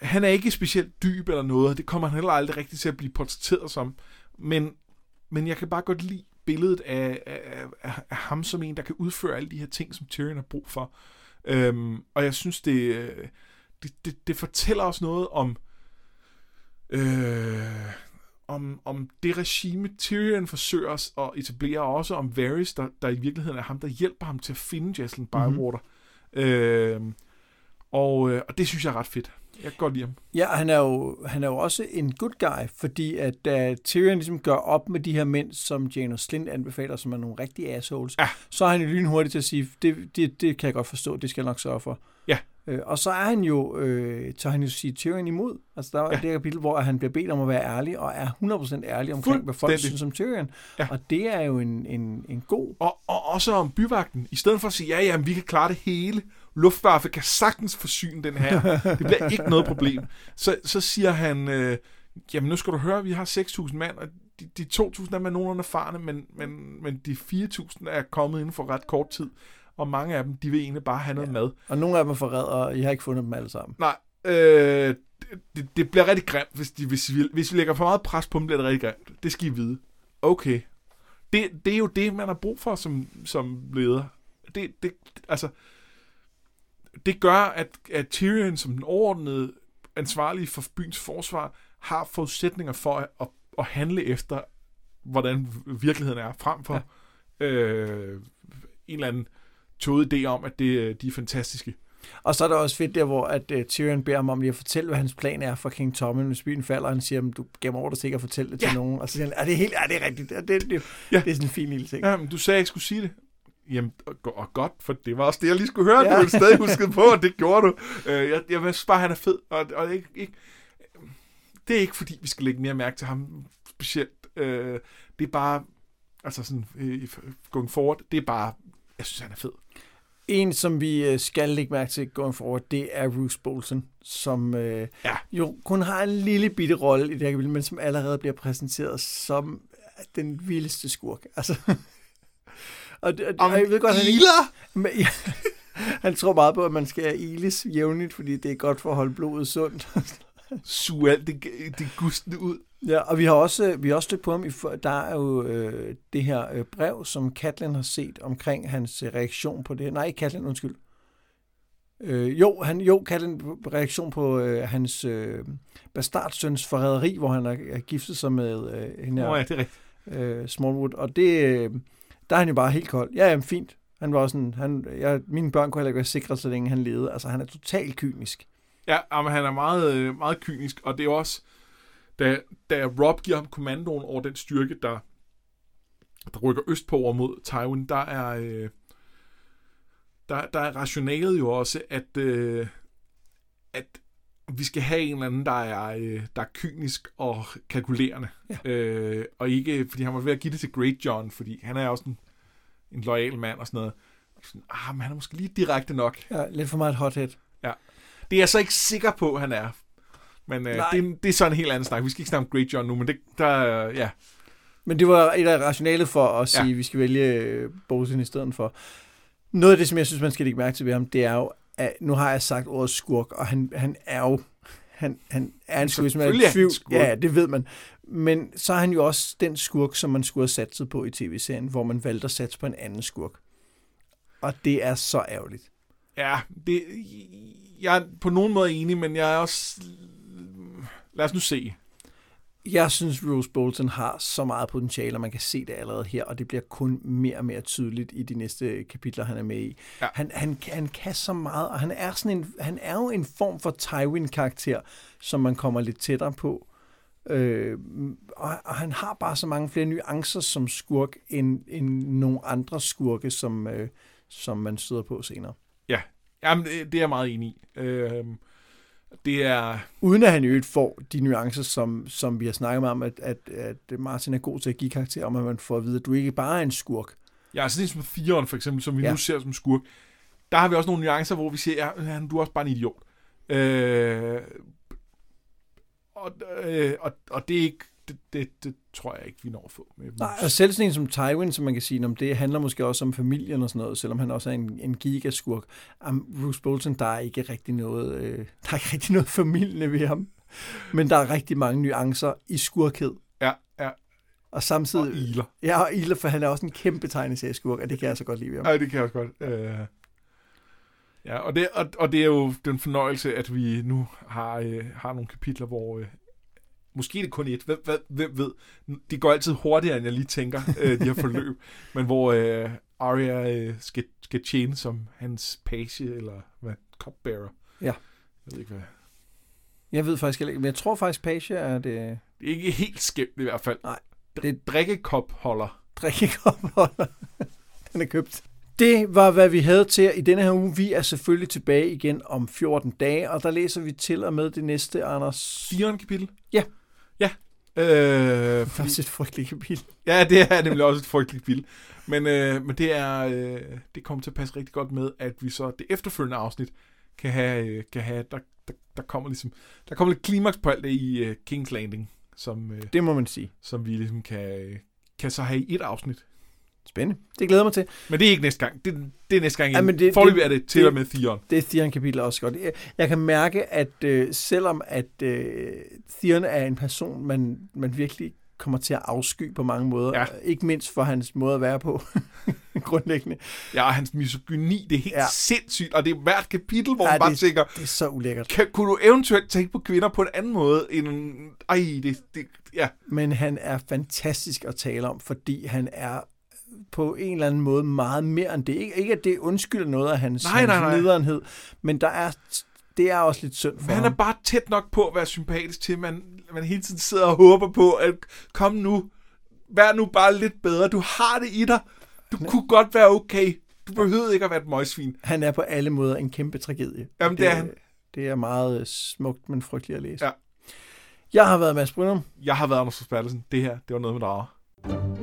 han er ikke specielt dyb eller noget, det kommer han heller aldrig rigtig til at blive portrætteret som, men, men jeg kan bare godt lide billedet af, af, af, af ham som en, der kan udføre alle de her ting, som Tyrion har brug for. Øhm, og jeg synes, det, øh, det, det, det fortæller os noget om, øh, om, om det regime, Tyrion forsøger os at etablere, og også om Varys, der, der i virkeligheden er ham, der hjælper ham til at finde Jaslyn Bywater. Mm-hmm. Øh, og, og det synes jeg er ret fedt. Jeg kan godt lide ham. Ja, han er, jo, han er jo også en good guy, fordi at uh, Tyrion ligesom gør op med de her mænd, som Janos Slint anbefaler, som er nogle rigtige assholes, Ja. så er han jo lynhurtigt til at sige, det, det, det kan jeg godt forstå, det skal jeg nok sørge for. Ja. Øh, og så er han jo, øh, tager han jo sige Tyrion imod. Altså der er ja. det kapitel, hvor han bliver bedt om at være ærlig, og er 100% ærlig omkring, hvad folk synes om Tyrion. Ja. Og det er jo en, en, en god... Og, og også om byvagten. I stedet for at sige, ja, ja, vi kan klare det hele. Luftwaffe kan sagtens forsyne den her. Det bliver ikke noget problem. Så, så siger han, øh, jamen nu skal du høre, vi har 6.000 mand, og de, de 2.000 er med nogenlunde erfarne, men, men, men de 4.000 er kommet inden for ret kort tid og mange af dem, de vil egentlig bare have noget ja. mad. Og nogle af dem er forræd, og jeg har ikke fundet dem alle sammen. Nej, øh, det, det bliver rigtig grimt, hvis, de, hvis, vi, hvis vi lægger for meget pres på dem, bliver det rigtig grimt. Det skal I vide. Okay. Det, det er jo det, man har brug for som, som leder. Det, det, altså, det gør, at, at Tyrion som den overordnede ansvarlige for byens forsvar, har forudsætninger for at, at, at handle efter, hvordan virkeligheden er, frem for ja. øh, en eller anden tåget idé om, at det, de er fantastiske. Og så er der også fedt der, hvor at, uh, Tyrion beder ham om lige at fortælle, hvad hans plan er for King Tommen, hvis byen falder, og han siger, du gemmer over dig sikkert at fortælle det ja. til nogen. Og så siger han, er det helt, er det rigtigt? Det, det, det, ja. det er sådan en fin lille ting. Ja, men du sagde, at jeg skulle sige det. Jamen, og, og godt, for det var også det, jeg lige skulle høre. Ja. Du stadig husket på, og det gjorde du. Uh, jeg, jeg synes bare, han er fed, og, og ikke, ikke, det er ikke, fordi vi skal lægge mere mærke til ham specielt. Uh, det er bare, altså sådan, uh, going forward, det er bare, jeg synes, han er fed. En, som vi øh, skal lægge mærke til going forward, det er Bruce Bolton, som øh, ja. jo kun har en lille bitte rolle i det her kapitel, men som allerede bliver præsenteret som den vildeste skurk. Altså, og, og, og jeg ved godt, han ikke, men, ja, han tror meget på, at man skal iles jævnligt, fordi det er godt for at holde blodet sundt. Suge alt det, det gustende ud. Ja, og vi har også, vi har også stødt på ham. I, der er jo øh, det her øh, brev, som Katlin har set omkring hans øh, reaktion på det. Nej, Katlin, undskyld. Øh, jo, han, jo, Katlin reaktion på øh, hans øh, bastardsøns forræderi, hvor han har giftet sig med øh, hende her, oh, ja, det er rigtigt. Øh, Smallwood. Og det, øh, der er han jo bare helt kold. Ja, jamen, fint. Han var sådan, han, jeg, mine børn kunne heller ikke være sikre, så længe han levede. Altså, han er totalt kynisk. Ja, men han er meget, øh, meget kynisk, og det er også da, da Rob giver ham kommandoen over den styrke, der, der rykker østpå over mod Taiwan, der er, øh, der, der er rationalet jo også, at, øh, at vi skal have en eller anden, der er, øh, der er kynisk og kalkulerende. Ja. Øh, og ikke, fordi han var ved at give det til Great John, fordi han er også en, en lojal mand og sådan noget. Og sådan, ah, men han er måske lige direkte nok. Ja, lidt for meget hothead. Ja. Det er jeg så ikke sikker på, han er. Men øh, det, det er så en helt anden snak. Vi skal ikke snakke om Great John nu, men det, der, øh, ja. Men det var et af rationalet for at sige, ja. at vi skal vælge øh, Bosen i stedet for. Noget af det, som jeg synes, man skal lægge mærke til ved ham, det er jo, at nu har jeg sagt ordet skurk, og han, han er jo han, han er en skurk, som er tvivl. Ja, det ved man. Men så er han jo også den skurk, som man skulle have satset på i tv-serien, hvor man valgte at satse på en anden skurk. Og det er så ærgerligt. Ja, det, jeg er på nogen måde enig, men jeg er også Lad os nu se. Jeg synes, Rose Bolton har så meget potentiale, og man kan se det allerede her, og det bliver kun mere og mere tydeligt i de næste kapitler, han er med i. Ja. Han, han, han kan så meget, og han er, sådan en, han er jo en form for Tywin-karakter, som man kommer lidt tættere på. Øh, og, og han har bare så mange flere nuancer som skurk, end, end nogle andre skurke, som, øh, som man støder på senere. Ja, Jamen, det, er jeg meget enig i. Øh, det er... Uden at han jo får de nuancer, som, som vi har snakket om, at, at, at Martin er god til at give karakter, om at man får at vide, at du ikke bare er en skurk. Ja, altså det som Firen for eksempel, som vi ja. nu ser som skurk, der har vi også nogle nuancer, hvor vi siger, ja, du er også bare en idiot. Øh, og, øh, og, og det er ikke det, det, det tror jeg ikke, vi når at få. Med Nej, og selv sådan en som Tywin, som man kan sige, om det handler måske også om familien og sådan noget, selvom han også er en, en gigaskurk. Um, Bruce Bolton, der er ikke rigtig noget, øh, der er ikke rigtig noget familie ved ham. Men der er rigtig mange nuancer i skurkhed. Ja, ja. Og samtidig... Og Iler. Ja, og Iler, for han er også en kæmpe tegneserieskurk, og det kan jeg så godt lide ved ham. Ja, det kan jeg også godt. Øh... Ja, og det, og, og det er jo den fornøjelse, at vi nu har, øh, har nogle kapitler, hvor øh, Måske er det kun et. Hvem, hvem, ved? Det går altid hurtigere, end jeg lige tænker, øh, de her forløb. Men hvor øh, Arya øh, skal, skal tjene som hans page, eller hvad? Cupbearer. Ja. Jeg ved ikke, hvad... Jeg ved faktisk ikke, men jeg tror faktisk, page er det... Det er ikke helt skæmt i hvert fald. Nej. Det er drikkekopholder. Drikkekopholder. Den er købt. Det var, hvad vi havde til i denne her uge. Vi er selvfølgelig tilbage igen om 14 dage, og der læser vi til og med det næste, Anders. 4. kapitel? Ja. Øh, fordi... Faktisk et frygteligt kapitel. Ja, det er nemlig også et frygteligt kapitel. Men, øh, men det er øh, det kommer til at passe rigtig godt med, at vi så det efterfølgende afsnit kan have, øh, kan have der, der, der kommer ligesom, der kommer lidt klimaks på alt det i uh, King's Landing, som, øh, det må man sige. Som vi ligesom kan, kan så have i et afsnit. Spændende. Det glæder mig til. Men det er ikke næste gang. Det, det er næste gang. Ja, men det, Forløbig er det til det, og med Theon. Det er Theon kapitel også godt. Jeg, jeg kan mærke, at øh, selvom at øh, Theon er en person, man, man virkelig kommer til at afsky på mange måder. Ja. Ikke mindst for hans måde at være på, grundlæggende. Ja, og hans misogyni, det er helt ja. sindssygt, og det er hvert kapitel, hvor ja, man bare det, tænker... det er så ulækkert. Kan, kunne du eventuelt tænke på kvinder på en anden måde end... Ej, det, det, ja. Men han er fantastisk at tale om, fordi han er på en eller anden måde meget mere end det. Ikke, ikke at det undskylder noget af hans, nej, nej, nej. lederenhed, men der er det er også lidt synd for Men han er bare tæt nok på at være sympatisk til, man, man hele tiden sidder og håber på, at kom nu, vær nu bare lidt bedre. Du har det i dig. Du han kunne godt være okay. Du behøvede ikke at være et møgsvin. Han er på alle måder en kæmpe tragedie. Jamen, det, det er han. Det er meget smukt, men frygteligt at læse. Ja. Jeg har været Mads Brynum. Jeg har været Anders Forsbergelsen. Det her, det var noget med drager.